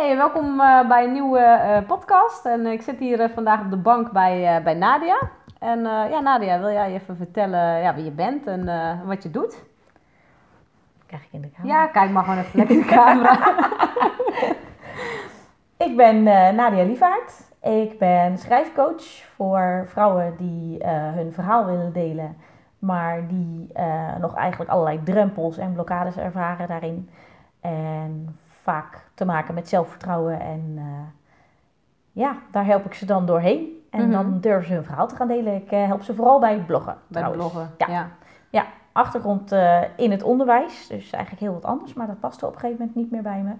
Hey, welkom eh, bij een nieuwe eh, podcast. En ik zit hier eh, vandaag op de bank bij, eh, bij Nadia. En eh, ja, Nadia, wil jij even vertellen ja, wie je bent en eh, wat je doet? Krijg ik in de camera. Ja, kijk maar gewoon even lekker in de camera. Ik ben eh, Nadia Lievaert. Ik ben schrijfcoach voor vrouwen die eh, hun verhaal willen delen, maar die eh, nog eigenlijk allerlei drempels en blokkades ervaren daarin. En vaak te maken met zelfvertrouwen. En eh, ja, daar help ik ze dan doorheen. En Mhm. dan durven ze hun verhaal te gaan delen. Ik eh, help ze vooral bij het bloggen. Bij bloggen. Ja. ja. achtergrond eh, in het onderwijs. Dus eigenlijk heel wat anders, maar dat paste op een gegeven moment niet meer bij me.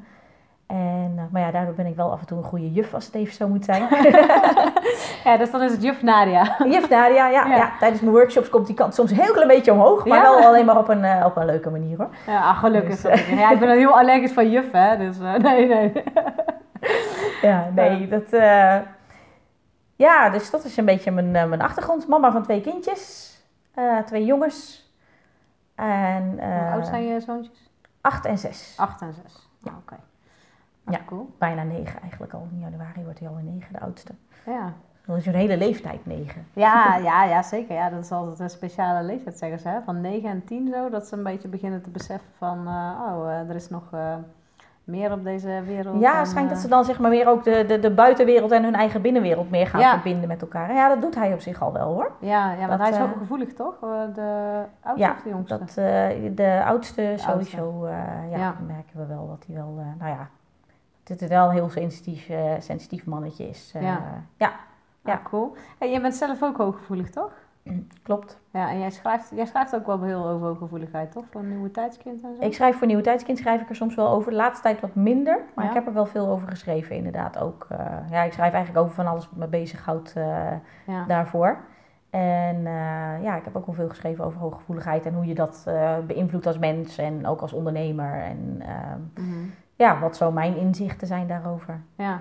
En, eh, maar ja, daardoor ben ik wel af en toe een goede juf, als het even zo moet zijn. Ja, dus dan is het juf Nadia. juf Nadia, ja, Ja. ja. tijdens mijn workshops komt die kant soms een heel klein beetje omhoog. Maar Ja. wel alleen maar op een, eh, op een leuke manier hoor. Ja, ah, gelukkig. Dus, Ja, ik ben heel allergisch van juf, hè. Dus eh, nee, nee. Ja, nee, dat... eh, ja, dus dat is een beetje mijn, eh, mijn achtergrond. Mama van twee kindjes. eh, twee jongens. En Hoe eh oud zijn je zoontjes? acht en zes. Acht en zes. Ja, oké. Ja. cool. Bijna negen eigenlijk al. In januari wordt hij al negen, de oudste. Ja. Dan is een hele leeftijd negen. Ja, ja, ja, zeker. Ja, dat is altijd een speciale leeftijd, zeggen ze. Hè? Van 9 en 10 zo, dat ze een beetje beginnen te beseffen van... eh, oh, eh, er is nog eh, meer op deze wereld. Ja, het schijnt dat ze dan zeg maar weer ook de, de, de buitenwereld en hun eigen binnenwereld meer gaan Ja. verbinden met elkaar. Ja, dat doet hij op zich al wel hoor. Ja, ja want hij is ook gevoelig, toch? De oudste Ja, of de jongste? Dat, de oudste sowieso, eh, ja, Ja. merken we wel dat hij wel, nou ja, dat het wel een heel sensitief, eh, sensitief mannetje is. eh, Ja. ja, ja, cool. Hey, jij bent zelf ook hooggevoelig, toch? klopt. Ja, en jij schrijft, jij schrijft ook wel heel over hooggevoeligheid, toch? Van Nieuwe Tijdskind en zo? Ik schrijf voor Nieuwe Tijdskind schrijf ik er soms wel over. De laatste tijd wat minder, maar Ja. ik heb er wel veel over geschreven inderdaad ook. eh, ja, ik schrijf eigenlijk over van alles wat me bezighoudt ja. daarvoor. En ja, ik heb ook wel veel geschreven over hooggevoeligheid en hoe je dat beïnvloedt als mens en ook als ondernemer. En Mhm. Ja, wat zo mijn inzichten zijn daarover. Ja,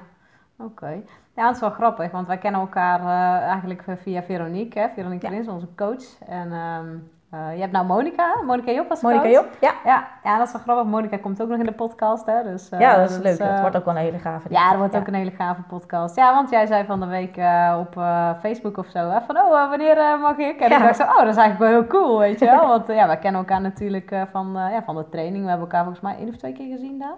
oké. Ja, het is wel grappig, want wij kennen elkaar eh, eigenlijk via Veronique, hè? Veronique Ja. Prins, onze coach. En ehm, eh, je hebt nou Monica, Monica Job als Monika. Job? Ja. Ja, ja, dat is wel grappig. Monica komt ook nog in de podcast, hè? Dus, eh, ja, dat is leuk. eh, dat wordt ook wel een hele gave. Ja, dat wordt ook een hele gave podcast. Ja, want jij zei van de week op Facebook of zo, hè, van oh, wanneer mag ik? En Ja. ik dacht zo, oh, dat is eigenlijk wel heel cool, weet je wel. Want ja, wij kennen elkaar natuurlijk van, ja, van de training. We hebben elkaar volgens mij één of twee keer gezien daar.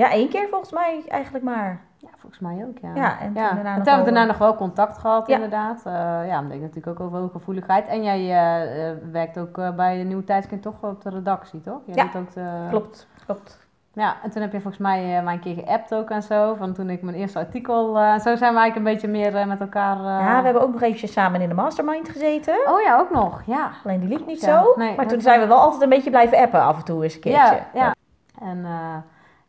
Ja, één keer volgens mij eigenlijk maar. Ja, volgens mij ook, ja. Ja, en toen ja. daarna En nog toen hebben we daarna nog wel contact gehad, Ja. inderdaad. Eh, ja, omdat ik natuurlijk ook over hooggevoeligheid. En jij eh, eh, werkt ook bij de Nieuwe Tijdskind toch op de redactie, toch? Jij Ja, doet ook de... Klopt, klopt. Ja, en toen heb je volgens mij mij een keer geappt ook en zo. Van toen ik mijn eerste artikel... zo zijn we eigenlijk een beetje meer met elkaar... Ja, we hebben ook nog eventjes samen in de mastermind gezeten. Oh ja, ook nog, ja. Alleen die liep niet Ja, zo. nee, maar toen zijn we wel altijd een beetje blijven appen af en toe eens een keertje. Ja, ja. En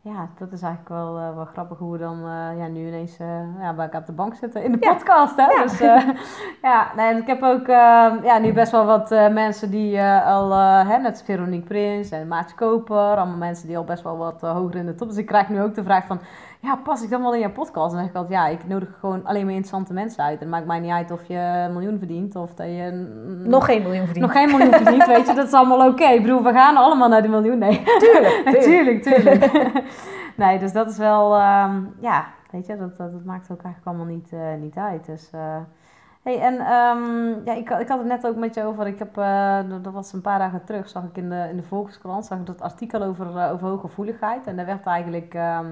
ja, dat is eigenlijk wel, eh, wel grappig hoe we dan eh, ja, nu ineens eh, ja, bij elkaar op de bank zitten in de Ja. podcast. Hè? Ja. Dus ja, nee, ik heb ook eh, ja, nu best wel wat mensen die al, hè, net als Veronique Prins en Maartje Koper, allemaal mensen die al best wel wat hoger in de top. Dus ik krijg nu ook de vraag van, ja, pas ik dan wel in jouw podcast? En dan zeg ik altijd, ja, ik nodig gewoon alleen maar interessante mensen uit. En het maakt mij niet uit of je een miljoen verdient of dat je... Nog geen miljoen verdiend. nog geen miljoen verdient, weet je, dat is allemaal oké. Ik bedoel, we gaan allemaal naar die miljoen. Nee, Tuurlijk, tuurlijk, tuurlijk. tuurlijk. nee, dus dat is wel, ehm, ja, weet je, dat, dat, dat maakt ook eigenlijk allemaal niet, eh, niet uit. Dus, eh, hey, en ehm, ja, ik, ik had het net ook met je over, ik heb, eh, dat was een paar dagen terug, zag ik in de, in de Volkskrant, zag ik dat artikel over, eh, over hooggevoeligheid. En daar werd eigenlijk... ehm, eh,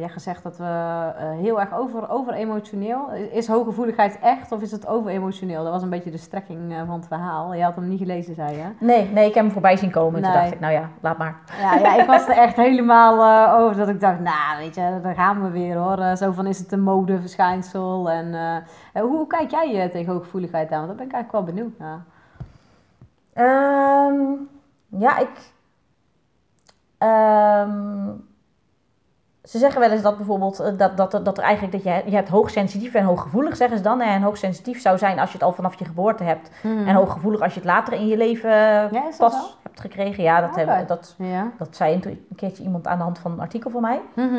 ja, gezegd dat we eh, heel erg over, over emotioneel. Is hooggevoeligheid echt of is het over emotioneel? Dat was een beetje de strekking eh, van het verhaal. Je had hem niet gelezen, zei je. Nee, nee, ik heb hem voorbij zien komen. Nee. toen dacht ik, nou ja, laat maar. Ja, ja, ik was er echt helemaal eh, over dat ik dacht, nou weet je, daar gaan we weer hoor. Eh, zo van is het een modeverschijnsel. En eh, eh, hoe kijk jij eh, tegen hooggevoeligheid aan? Want daar ben ik eigenlijk wel benieuwd naar. Ehm, ja, ik. ehm, ze zeggen wel eens dat bijvoorbeeld eh, dat, dat, dat er eigenlijk dat je, je hebt hoogsensitief en hooggevoelig, zeggen ze dan. En hoogsensitief zou zijn als je het al vanaf je geboorte hebt. En hooggevoelig als je het later in je leven. Ja, dat pas zo? hebt gekregen. Ja, dat, Oké. hebben, dat, Ja. dat zei een, een keertje iemand aan de hand van een artikel van mij. Mhm.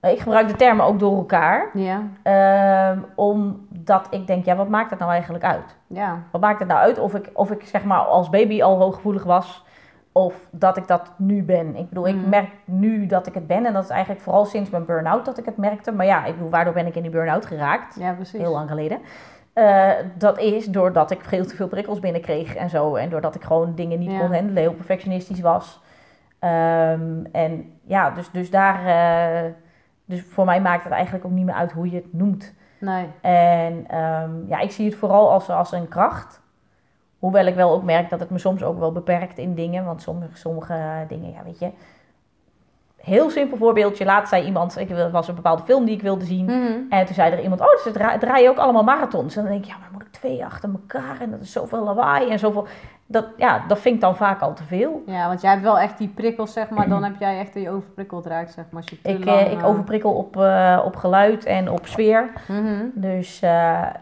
Eh, Ik gebruik de termen ook door elkaar. Ja. ehm, omdat ik denk, ja, wat maakt dat nou eigenlijk uit? Ja. Wat maakt het nou uit of ik, of ik zeg maar als baby al hooggevoelig was? Of dat ik dat nu ben. Ik bedoel, ik Mm. merk nu dat ik het ben. En dat is eigenlijk vooral sinds mijn burn-out dat ik het merkte. Maar ja, ik bedoel, waardoor ben ik in die burn-out geraakt? Ja, precies. Heel lang geleden. Eh, dat is doordat ik veel te veel prikkels binnenkreeg en zo. En doordat ik gewoon dingen niet Ja. kon handelen, heel perfectionistisch was. Ehm, en ja, dus, dus daar... eh, dus voor mij maakt het eigenlijk ook niet meer uit hoe je het noemt. Nee. En ehm, ja, ik zie het vooral als, als een kracht. Hoewel ik wel ook merk dat het me soms ook wel beperkt in dingen. Want sommige, sommige dingen, ja, weet je. Heel simpel voorbeeldje. Laatst zei iemand, ik was een bepaalde film die ik wilde zien. Mhm. En toen zei er iemand, oh, ze dra- draaien ook allemaal marathons. En dan denk ik, ja, maar moet ik twee achter elkaar? En dat is zoveel lawaai en zoveel... Dat, ja, dat vind ik dan vaak al te veel. Ja, want jij hebt wel echt die prikkels, zeg maar. Dan heb jij echt dat je overprikkeld raakt, zeg maar. Als je te Ik, lang, eh, ik eh, overprikkel op, eh, op geluid en op sfeer. mhm, Dus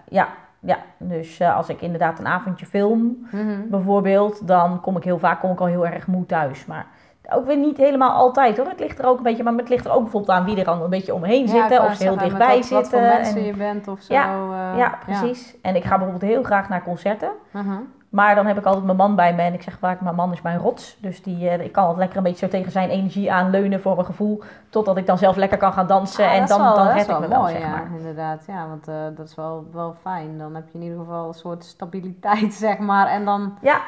ja, ja. Dus eh, als ik inderdaad een avondje film... mhm. bijvoorbeeld, dan kom ik heel vaak kom ik al heel erg moe thuis. Maar ook weer niet helemaal altijd hoor. Het ligt er ook een beetje, maar het ligt er ook bijvoorbeeld aan wie er al een beetje omheen zitten. Of ze heel dichtbij wat, Wat voor zitten. mensen en- je bent of zo. Ja, eh, ja, precies. En ik ga bijvoorbeeld heel graag naar concerten. Mhm. Maar dan heb ik altijd mijn man bij me en ik zeg vaak, mijn man is mijn rots. Dus die, eh, ik kan altijd lekker een beetje zo tegen zijn energie aanleunen voor mijn gevoel. Totdat ik dan zelf lekker kan gaan dansen Ja, en dan, wel- dan red ik me wel, mooi, zeg ja, maar. inderdaad. Ja, want eh, dat is wel, wel fijn. Dan heb je in ieder geval een soort stabiliteit, zeg maar. En dan Ja,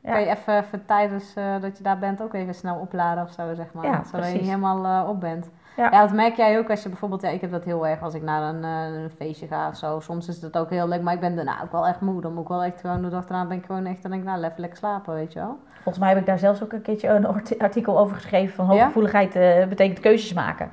je even, even tijdens eh, dat je daar bent ook even snel opladen of zo, zeg maar. Ja, Zodat je niet helemaal op bent. Ja. Ja. dat merk jij ook als je bijvoorbeeld, ja, ik heb dat heel erg als ik naar een, eh, een feestje ga of zo. Soms is het ook heel leuk, maar ik ben daarna ook wel echt moe. Dan moet ik wel echt gewoon, de dag daarna ben ik gewoon echt, dan denk ik, nou, even lekker slapen, weet je wel. volgens mij heb ik daar zelfs ook een keertje een art- artikel over geschreven. Van hooggevoeligheid eh, betekent keuzes maken.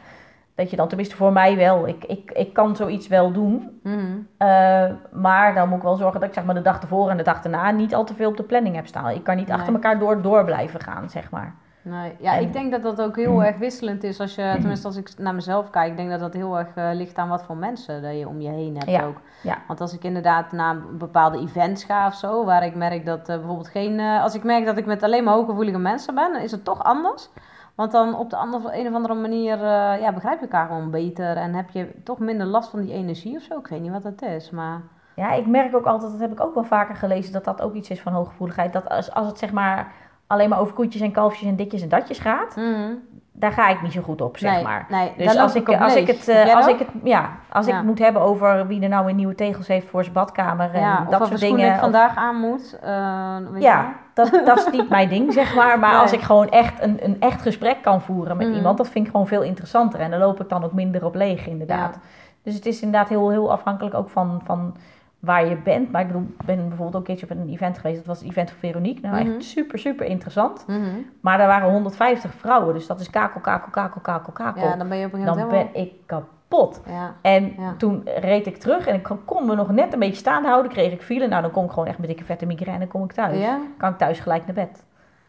Dat je dan, tenminste voor mij wel, ik, ik, ik kan zoiets wel doen. Mhm. Eh, maar dan moet ik wel zorgen dat ik zeg maar de dag ervoor en de dag daarna niet al te veel op de planning heb staan. Ik kan niet Nee. achter elkaar door, door blijven gaan, zeg maar. Nee, ja, En- ik denk dat dat ook heel erg wisselend is als je, tenminste als ik naar mezelf kijk, ik denk dat dat heel erg eh, ligt aan wat voor mensen dat je om je heen hebt Ja, ook. ja. Want als ik inderdaad naar bepaalde events ga of zo, waar ik merk dat eh, bijvoorbeeld geen, eh, als ik merk dat ik met alleen maar hooggevoelige mensen ben, dan is het toch anders. Want dan op de andere, een of andere manier ja, begrijp je elkaar gewoon beter en heb je toch minder last van die energie of zo. Ik weet niet wat dat is, maar Ja, ik merk ook altijd, dat heb ik ook wel vaker gelezen, dat dat ook iets is van hooggevoeligheid. Dat als, als het zeg maar alleen maar over koetjes en kalfjes en ditjes en datjes gaat, Mhm. daar ga ik niet zo goed op, zeg nee, maar. nee, Dus als ik, als ik het, eh, als ik het, ja, als ik het moet hebben over wie er nou weer nieuwe tegels heeft voor zijn badkamer en ja, dat soort dingen. ik vandaag aan moet. eh, weet ja, dat, dat is niet mijn ding, zeg maar. Maar Nee. als ik gewoon echt een, een echt gesprek kan voeren met Mhm. iemand, dat vind ik gewoon veel interessanter. En daar loop ik dan ook minder op leeg, inderdaad. Dus het is inderdaad heel, heel afhankelijk ook van, van waar je bent. Maar ik bedoel, ben bijvoorbeeld ook een keertje op een event geweest. Dat was het event van Veronique. Nou, Mhm. echt super, super interessant. Mhm. Maar daar waren 150 vrouwen. Dus dat is kakel, kakel, kakel, kakel, kakel. Ja, dan ben je op een gegeven dan moment ben ik kapot. Ja. En Ja. toen reed ik terug en ik kon me nog net een beetje staande houden. Kreeg ik file. Nou, dan kom ik gewoon echt met dikke vette migraine kom ik thuis. Ja? Kan ik thuis gelijk naar bed.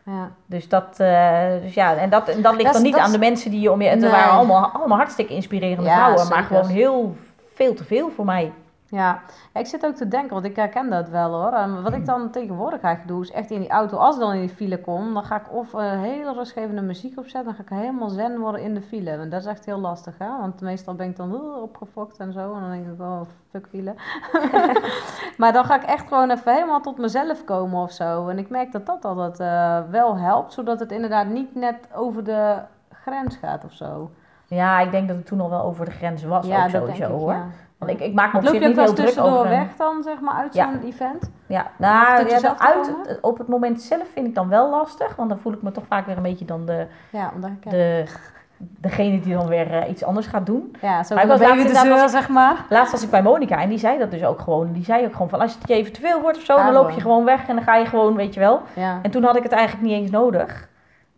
Ja. Dus dat, eh, dus ja, en dat, en dat ligt Dat dan niet dat aan de mensen die je om je... Het Nee. waren allemaal, allemaal hartstikke inspirerende vrouwen. Maar gewoon heel veel te veel voor mij. Ja. ik zit ook te denken, want ik herken dat wel hoor. En wat ik dan tegenwoordig eigenlijk doe, is echt in die auto, als ik dan in die file kom, dan ga ik of eh, hele rustgevende muziek opzetten, dan ga ik helemaal zen worden in de file. En dat is echt heel lastig, hè? Want meestal ben ik dan uh, opgefokt en zo, en dan denk ik, oh, fuck file. maar dan ga ik echt gewoon even helemaal tot mezelf komen of zo. En ik merk dat dat altijd eh, wel helpt, zodat het inderdaad niet net over de grens gaat of zo. Ja, ik denk dat het toen al wel over de grens was ook dat sowieso denk ik, hoor. ja. Want ik, ik maak me op zich niet heel druk tussendoor over... een- weg dan, zeg maar, uit Ja. zo'n event? Ja, nou, ja, uit, op het moment zelf vind ik dan wel lastig. Want dan voel ik me toch vaak weer een beetje dan de, Ja, de, degene die dan weer eh, iets anders gaat doen. Ja, zo was laatst de zeur, zeg maar. Laatst was ik bij Monica en die zei dat dus ook gewoon. Die zei ook gewoon van als het je even te veel wordt of zo, dan loop je gewoon. gewoon weg en dan ga je gewoon, weet je wel. Ja. En toen had ik het eigenlijk niet eens nodig.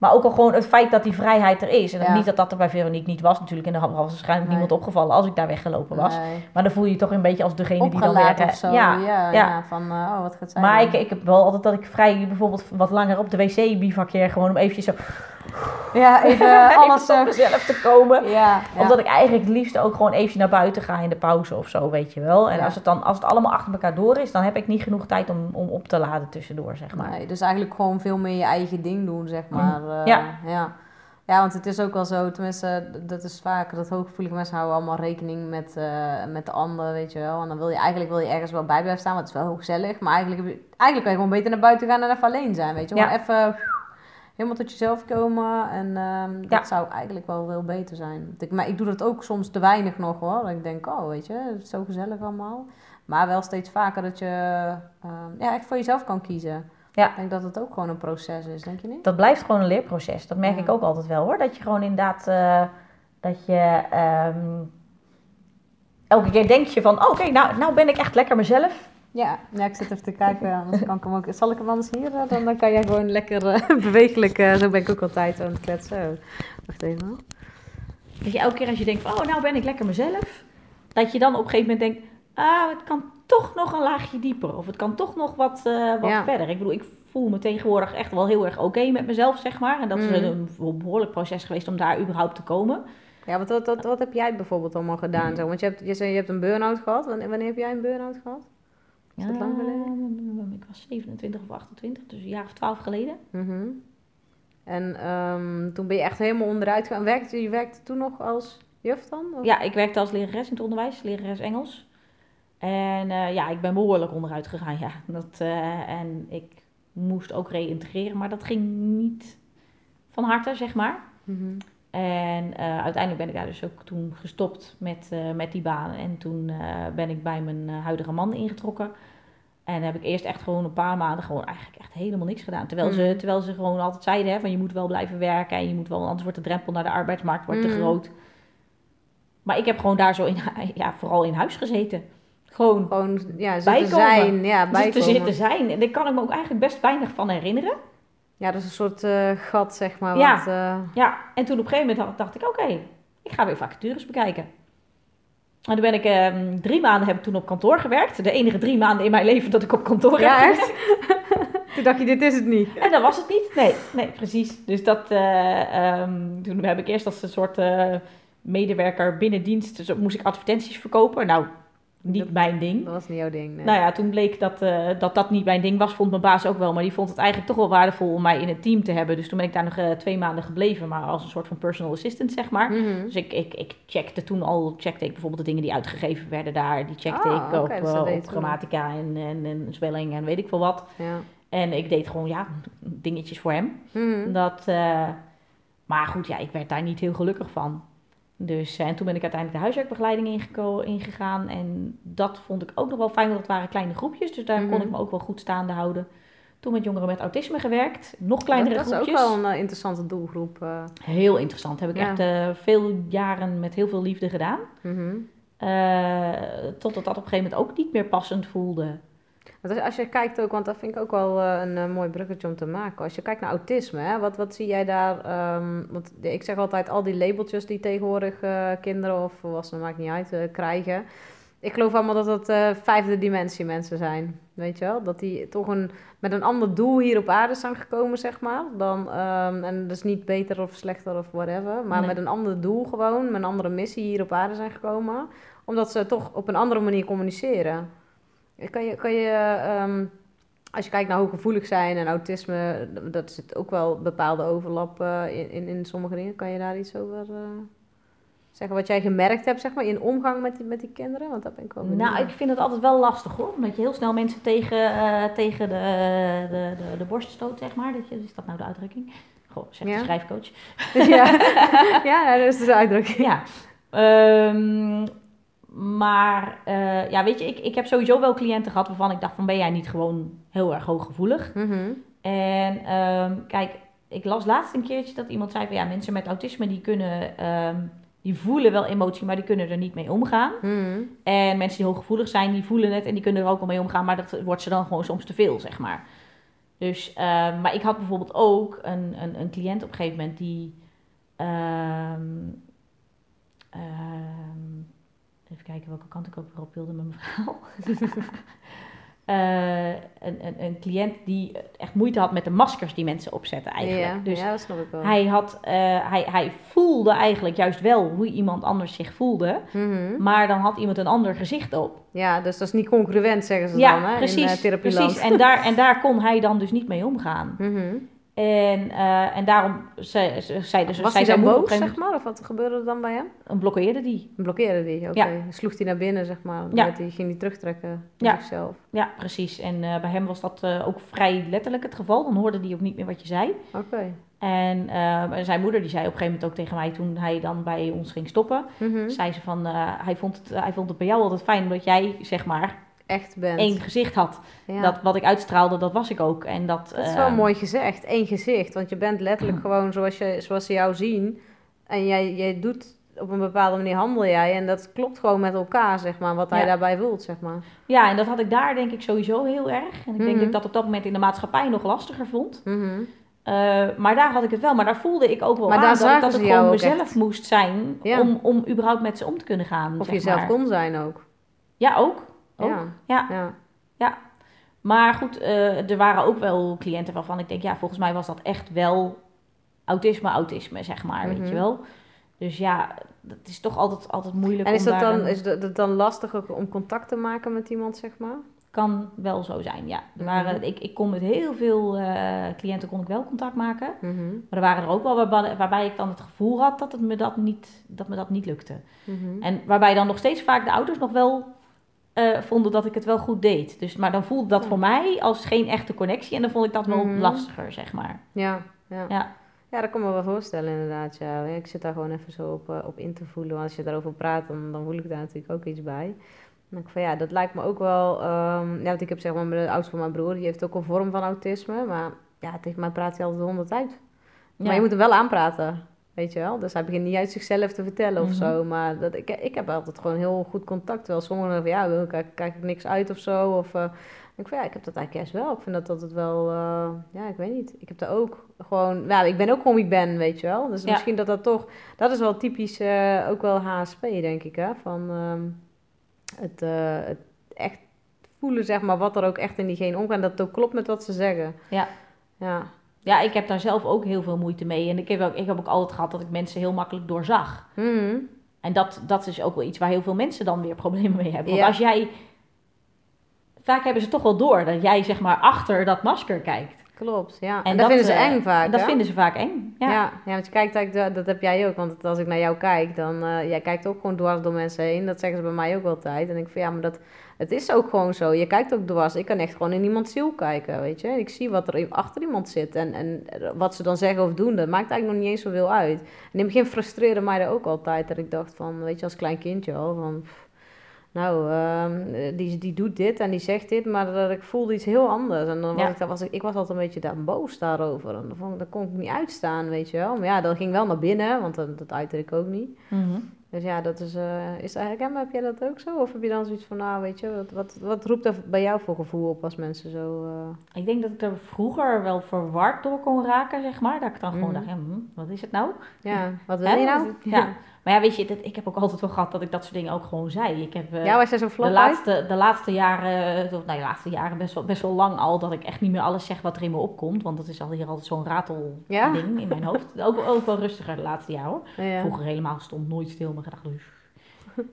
Maar ook al gewoon het feit dat die vrijheid er is. En Ja. niet dat dat er bij Veronique niet was. Natuurlijk, en er was waarschijnlijk Nee. niemand opgevallen als ik daar weggelopen was. Nee. Maar dan voel je je toch een beetje als degene die dan weer... of zo. Ja, Ja, ja, van, eh, oh, wat gaat zijn. Maar ik, ik heb wel altijd dat ik vrij bijvoorbeeld wat langer op de wc bivakkeer. Gewoon om eventjes zo Ja, even even alles... tot eh, mezelf te komen. ja, ja. Of dat ik eigenlijk het liefst ook gewoon eventjes naar buiten ga in de pauze of zo, weet je wel. En Ja. als, het dan, als het allemaal achter elkaar door is, dan heb ik niet genoeg tijd om, om op te laden tussendoor, zeg maar. Nee, dus eigenlijk gewoon veel meer je eigen ding doen, zeg maar. eh, Ja. ja. Ja, want het is ook wel zo, tenminste, dat is vaak, dat hooggevoelige mensen houden allemaal rekening met, eh, met de ander, weet je wel. En dan wil je eigenlijk wil je ergens wel bij blijven staan, want het is wel heel gezellig. Maar eigenlijk, eigenlijk kan je gewoon beter naar buiten gaan en even alleen zijn, weet je wel. Ja. Even, helemaal tot jezelf komen. En ehm, dat Ja. zou eigenlijk wel veel beter zijn. Ik, maar ik doe dat ook soms te weinig nog hoor. Dat Ik denk, oh weet je, het is zo gezellig allemaal. Maar wel steeds vaker dat je ehm, ja, echt voor jezelf kan kiezen. Ja. Ik denk dat het ook gewoon een proces is, denk je niet? Dat blijft gewoon een leerproces. Dat merk Ja. ik ook altijd wel hoor. Dat je gewoon inderdaad, eh, dat je ehm, elke keer denk je van, oh, oké, nou, nou ben ik echt lekker mezelf. Ja, ja, ik zit even te kijken. Anders kan ik hem ook. Zal ik hem anders hier? eh, Dan, dan kan jij gewoon lekker eh, bewegelijk. eh, zo ben ik ook altijd aan het kletsen. Wacht even. Dat je elke keer als je denkt van, oh, nou ben ik lekker mezelf. Dat je dan op een gegeven moment denkt, ah, het kan toch nog een laagje dieper. Of het kan toch nog wat, wat Ja. verder. Ik bedoel, ik voel me tegenwoordig echt wel heel erg oké met mezelf, zeg maar. En dat is Mhm. een, een behoorlijk proces geweest om daar überhaupt te komen. Ja, wat, wat, wat, wat heb jij bijvoorbeeld allemaal gedaan? Zo? Want je, hebt, je zei je hebt een burn-out gehad. Wanneer, wanneer heb jij een burn-out gehad? Is dat lang geleden? Ik was 27 of 28, dus een jaar of 12 geleden. Mhm. En ehm, toen ben je echt helemaal onderuit gegaan. Werkte, je werkte toen nog als juf dan? Of- Ja, ik werkte als lerares in het onderwijs, lerares Engels. En eh, ja, ik ben behoorlijk onderuit gegaan, ja. Dat, eh, en ik moest ook reïntegreren, maar dat ging niet van harte, zeg maar. Mhm. En eh, uiteindelijk ben ik daar dus ook toen gestopt met, met die baan. En toen ben ik bij mijn huidige man ingetrokken. En heb ik eerst echt gewoon een paar maanden gewoon eigenlijk echt helemaal niks gedaan. Terwijl, ze, Mhm. terwijl ze gewoon altijd zeiden hè, van je moet wel blijven werken. En je moet wel, anders wordt de drempel naar de arbeidsmarkt wordt te Mhm. groot. Maar ik heb gewoon daar zo in, ja, vooral in huis gezeten. Gewoon Gewoon ja, zitten Bijkomen. zijn. Ja, te bijkomen. zitten zijn. En daar kan ik me ook eigenlijk best weinig van herinneren. Ja, dat is een soort eh, gat, zeg maar. Ja. Eh, Ja, en toen op een gegeven moment dacht, dacht ik, oké, ik ga weer vacatures bekijken. En toen ben ik, ehm, drie maanden heb ik toen op kantoor gewerkt. De enige drie maanden in mijn leven dat ik op kantoor Ja, heb toen dacht je, dit is het niet. En dat was het niet. Nee, nee precies. Dus dat, eh, ehm, toen heb ik eerst als een soort eh, medewerker binnen dienst, dus moest ik advertenties verkopen. Nou, niet Dat- mijn ding. Dat was niet jouw ding, nee. Nou ja, toen bleek dat, eh, dat dat niet mijn ding was, vond mijn baas ook wel. Maar die vond het eigenlijk toch wel waardevol om mij in het team te hebben. Dus toen ben ik daar nog eh, twee maanden gebleven, maar als een soort van personal assistant, zeg maar. Mhm. Dus ik, ik, ik checkte toen al, checkte ik bijvoorbeeld de dingen die uitgegeven werden daar. Die checkte Ah, ik op, oké, dus op grammatica en, en, en spelling en weet ik veel wat. Ja. En ik deed gewoon, ja, dingetjes voor hem. Mhm. Dat, eh, maar goed, ja, ik werd daar niet heel gelukkig van. Dus, eh, en toen ben ik uiteindelijk de huiswerkbegeleiding ingegaan. En dat vond ik ook nog wel fijn, want het waren kleine groepjes. Dus daar kon Mhm. ik me ook wel goed staande houden. Toen met jongeren met autisme gewerkt. Nog kleinere dat, dat is ook groepjes. wel een eh, interessante doelgroep. eh. Heel interessant. Heb ik Ja. echt veel jaren met heel veel liefde gedaan. Mhm. Eh, totdat dat op een gegeven moment ook niet meer passend voelde. Want als, als je kijkt ook, want dat vind ik ook wel eh, een eh, mooi bruggetje om te maken. Als je kijkt naar autisme, hè, wat, wat zie jij daar? ehm, want ik zeg altijd, al die labeltjes die tegenwoordig eh, kinderen of volwassenen, maakt niet uit, krijgen. Ik geloof allemaal dat dat vijfde dimensie mensen zijn. Weet je wel? Dat die toch een, met een ander doel hier op aarde zijn gekomen, zeg maar. Dan, ehm, en dat is niet beter of slechter of whatever. Maar Nee. met een ander doel gewoon, met een andere missie hier op aarde zijn gekomen. Omdat ze toch op een andere manier communiceren. Kan je, kan je ehm, als je kijkt naar hooggevoelig zijn en autisme, dat zit ook wel bepaalde overlap eh, in, in, in sommige dingen. Kan je daar iets over eh, zeggen wat jij gemerkt hebt, zeg maar, in omgang met die, met die kinderen? Want dat ben ik wel benieuwd. Nou, ik vind het altijd wel lastig hoor. Omdat je heel snel mensen tegen, eh, tegen de, de, de, de borst stoot, zeg maar. Dat je, is dat nou de uitdrukking? Goh, zegt Ja. de schrijfcoach. ja. ja, dat is de uitdrukking. Ja. Ehm, maar eh, ja, weet je, ik, ik heb sowieso wel cliënten gehad waarvan ik dacht van ben jij niet gewoon heel erg hooggevoelig? Mhm. En ehm, kijk, ik las laatst een keertje dat iemand zei van ja, mensen met autisme die kunnen, ehm, die voelen wel emotie, maar die kunnen er niet mee omgaan. Mhm. En mensen die hooggevoelig zijn, die voelen het en die kunnen er ook wel mee omgaan, maar dat wordt ze dan gewoon soms te veel, zeg maar. Dus, ehm, maar ik had bijvoorbeeld ook een, een, een cliënt op een gegeven moment die. Even kijken welke kant ik ook weer op wilde met mijn verhaal. Eh, een, een, een cliënt die echt moeite had met de maskers die mensen opzetten eigenlijk. Ja, Dus ja, dat snap ik wel. hij, had, eh, hij, hij voelde eigenlijk juist wel hoe iemand anders zich voelde. Mhm. Maar dan had iemand een ander gezicht op. Ja, dus dat is niet congruent, zeggen ze Ja, dan, hè, in precies. uh, therapieland. precies. En, daar, en daar kon hij dan dus niet mee omgaan. Mhm. En, eh, en daarom zei, zei, dus, Was zei hij dan boos, een zeg maar? Of wat gebeurde er dan bij hem? moment, blokkeerde die. Blokkeerde die, oké. Ja. Sloeg hij naar binnen, zeg maar. Ja. Die, ging hij terugtrekken Ja. zichzelf. Ja, precies. En eh, bij hem was dat eh, ook vrij letterlijk het geval. Dan hoorde hij ook niet meer wat je zei. Oké. En zijn moeder die zei op een gegeven moment ook tegen mij toen hij dan bij ons ging stoppen. Mhm. Zei ze van, hij, vond het, hij vond het bij jou altijd fijn omdat jij zeg maar Echt bent. één gezicht had. Ja. Dat wat ik uitstraalde, dat was ik ook. En dat, Dat is wel eh, mooi gezegd. Eén gezicht. Want je bent letterlijk gewoon zoals, je, zoals ze jou zien. En jij, jij doet op een bepaalde manier handel jij. En dat klopt gewoon met elkaar, zeg maar. Wat hij Ja. daarbij voelt, zeg maar. Ja, en dat had ik daar denk ik sowieso heel erg. En ik denk Mhm. dat ik dat op dat moment in de maatschappij nog lastiger vond. Mhm. Eh, maar daar had ik het wel. Maar daar voelde ik ook wel Maar aan daar dat, ik- dat ik gewoon mezelf echt. moest zijn Ja. om, om überhaupt met ze om te kunnen gaan. Of jezelf maar. kon zijn ook. Ja, ook. Ook. Ja. Ja. ja. Maar goed, eh, er waren ook wel cliënten waarvan ik denk, ja, volgens mij was dat echt wel autisme, autisme, zeg maar, weet Mhm. je wel. Dus ja, dat is toch altijd, altijd moeilijk En is om dat dan, een- is dat dan lastig om contact te maken met iemand, zeg maar? Kan wel zo zijn, ja. Er waren, Mhm. ik, ik kon met heel veel eh, cliënten kon ik wel contact maken. Mhm. Maar er waren er ook wel waarbij, waarbij ik dan het gevoel had dat, het me dat, niet, dat me dat niet lukte. Mhm. En waarbij dan nog steeds vaak de ouders nog wel eh, vonden dat ik het wel goed deed. Dus, maar dan voelde dat Ja. voor mij als geen echte connectie. En dan vond ik dat wel Mhm. lastiger, zeg maar. Ja, ja. Ja. Ja, dat kan me wel voorstellen inderdaad. Ja. Ik zit daar gewoon even zo op, eh, op in te voelen. Want als je daarover praat, dan, dan voel ik daar natuurlijk ook iets bij. Denk ik van ja, dat lijkt me ook wel... ehm, ja, want ik heb zeg maar de oudste van mijn broer, die heeft ook een vorm van autisme. Maar ja, tegen mij praat hij altijd honderd uit. Maar Ja. je moet hem wel aanpraten, weet je wel. Dus hij begint niet uit zichzelf te vertellen of Mhm. zo. Maar dat, ik, ik heb altijd gewoon heel goed contact. Wel sommigen van ja, wil- kijk, kijk ik niks uit of zo. Of eh, ik van ja, ik heb dat eigenlijk juist wel. Ik vind dat altijd wel, eh, ja, ik weet niet. Ik heb daar ook gewoon, nou, ik ben ook gewoon wie ik ben, weet je wel. Dus Ja. misschien dat dat toch, dat is wel typisch, eh, ook wel HSP, denk ik, hè. Van ehm, het, het echt voelen, zeg maar, wat er ook echt in diegene omgaat. En dat het ook klopt met wat ze zeggen. Ja. Ja. Ja, ik heb daar zelf ook heel veel moeite mee. En ik heb ook, ik heb ook altijd gehad dat ik mensen heel makkelijk doorzag. Mhm. En dat, dat is ook wel iets waar heel veel mensen dan weer problemen mee hebben. Want Ja. als jij... Vaak hebben ze toch wel door dat jij zeg maar achter dat masker kijkt. Klopt, ja. En, En dat, dat, vinden ze eh, eng vaak, dat hè? vinden ze vaak eng. Ja. Ja. Ja, want je kijkt eigenlijk, dat, dat heb jij ook. Want als ik naar jou kijk, dan... eh, jij kijkt ook gewoon dwars door mensen heen. Dat zeggen ze bij mij ook altijd. En ik vind, ja, maar dat... Het is ook gewoon zo. Je kijkt ook dwars. Ik kan echt gewoon in iemands ziel kijken, weet je. Ik zie wat er achter iemand zit. En, en wat ze dan zeggen of doen, dat maakt eigenlijk nog niet eens zoveel uit. En in het begin frustreerde mij dat ook altijd. Dat ik dacht van, weet je, als klein kindje al, van... nou, ehm, die, die doet dit en die zegt dit, maar dat ik voelde iets heel anders. En dan was Ja. ik, daar was ik, ik was altijd een beetje daar boos daarover. En dan vond ik, dat kon ik niet uitstaan, weet je wel. Maar ja, dat ging wel naar binnen, want dat, dat uitte ik ook niet. Mhm. Dus ja, dat is, eh is dat herkenbaar? Heb jij dat ook zo? Of heb je dan zoiets van, nou, weet je, wat, wat, wat roept er bij jou voor gevoel op als mensen zo... eh, Ik denk dat ik er vroeger wel verward door kon raken, zeg maar. Dat ik dan gewoon Mhm. dacht, ja, hm, wat is het nou? ja, wat wil je nou? Ja. Maar ja, weet je, dat, ik heb ook altijd wel gehad dat ik dat soort dingen ook gewoon zei. Ik heb eh, Ja, was jij zo de, laatste, de laatste jaren, nou, de laatste jaren best wel, best wel lang al, dat ik echt niet meer alles zeg wat er in me opkomt. Want dat is al hier altijd zo'n ratelding Ja? in mijn hoofd. Ook, ook wel rustiger de laatste jaren hoor. Ja. Vroeger helemaal stond nooit stil, maar gedacht dus.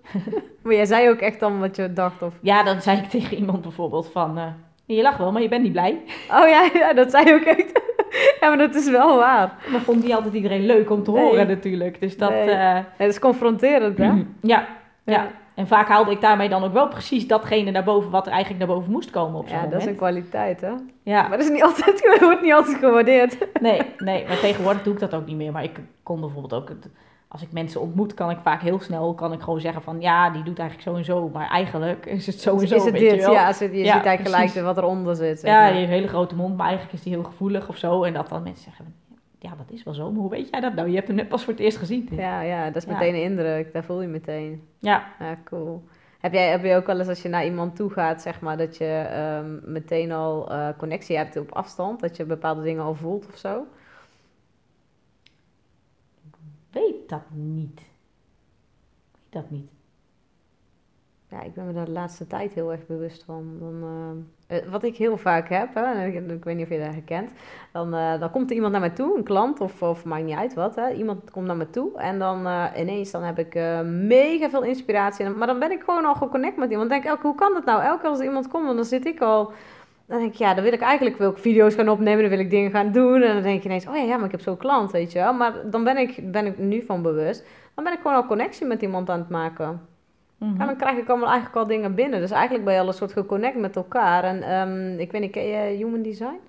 Maar jij zei ook echt dan wat je dacht, of... Ja, dan zei ik tegen iemand bijvoorbeeld van, eh, je lacht wel, maar je bent niet blij. Oh ja, ja, dat zei je ook echt. ja, maar dat is wel waar. Maar vond niet altijd iedereen leuk om te Nee. horen natuurlijk. Dus dat, Nee. eh, Ja, dat is confronterend, hè? ja, ja. En vaak haalde ik daarmee dan ook wel precies datgene naar boven wat er eigenlijk naar boven moest komen op zo'n Ja, dat is een moment. kwaliteit, hè? Ja, Maar dat is niet altijd, wordt niet altijd gewaardeerd. nee, nee, maar tegenwoordig doe ik dat ook niet meer. Maar ik kon bijvoorbeeld ook, het- als ik mensen ontmoet, kan ik vaak heel snel kan ik gewoon zeggen van ja, die doet eigenlijk zo en zo. Maar eigenlijk is het zo en zo, is het weet je dit? Ja, je Ja, ziet eigenlijk precies. gelijk wat eronder zit. zeg Ja, die heeft een hele grote mond, maar eigenlijk is die heel gevoelig of zo. En dat dan mensen zeggen, ja, dat is wel zo. Maar hoe weet jij dat nou? Je hebt hem net pas voor het eerst gezien. ja, ja, dat is meteen een indruk. Daar voel je meteen. Ja, Ja, cool. Heb jij heb je ook wel eens als je naar iemand toe gaat, zeg maar, dat je ehm, meteen al eh, connectie hebt op afstand? Dat je bepaalde dingen al voelt of zo? Weet dat niet. Weet dat niet. Ja, ik ben me daar de laatste tijd heel erg bewust van. Dan, eh, eh, wat ik heel vaak heb, hè, ik, ik weet niet of je dat herkent, dan, eh, dan komt er iemand naar mij toe, een klant of, of maakt niet uit wat. Hè. Iemand komt naar me toe en dan ineens dan heb ik mega veel inspiratie. Maar dan ben ik gewoon al geconnect met iemand. Denk ik, hoe kan dat nou? Elke keer als iemand komt, dan zit ik al dan denk ik, ja, dan wil ik eigenlijk wil ik video's gaan opnemen, dan wil ik dingen gaan doen. En dan denk je ineens, oh ja, ja maar ik heb zo'n klant, weet je wel. Maar dan ben ik, ben ik nu van bewust. Dan ben ik gewoon al connectie met iemand aan het maken. Mhm. En dan krijg ik allemaal eigenlijk al dingen binnen. Dus eigenlijk ben je al een soort geconnect met elkaar. En ehm, ik weet niet, ken je Human Design?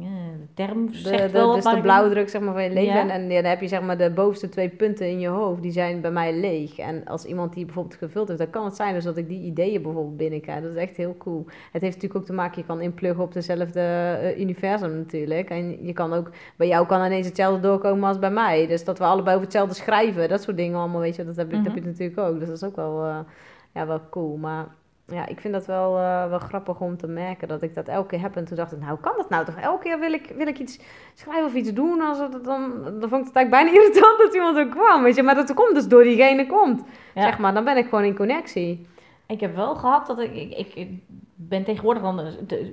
De term zegt de, wel dus de blauwdruk zeg maar, van je leven. Ja. En, dan heb je zeg maar, de bovenste twee punten in je hoofd, die zijn bij mij leeg. En als iemand die bijvoorbeeld gevuld heeft, dan kan het zijn dus dat ik die ideeën bijvoorbeeld binnenkrijg. Dat is echt heel cool. Het heeft natuurlijk ook te maken, je kan inpluggen op dezelfde eh, universum natuurlijk. En je kan ook, bij jou kan ineens hetzelfde doorkomen als bij mij. Dus dat we allebei over hetzelfde schrijven, dat soort dingen allemaal, weet je, dat heb, dat heb Mhm. je natuurlijk ook. Dus dat is ook wel, eh, ja, wel cool. Maar ja, ik vind dat wel, eh, wel grappig om te merken dat ik dat elke keer heb. En toen dacht ik, nou kan dat nou toch? Elke keer wil ik, wil ik iets schrijven of iets doen. Als het, dan, dan vond ik het eigenlijk bijna irritant dat iemand ook kwam. Weet je? Maar dat komt dus door diegene komt. Ja. Zeg maar, dan ben ik gewoon in connectie. Ik heb wel gehad dat ik, ik, ben tegenwoordig dan, eh,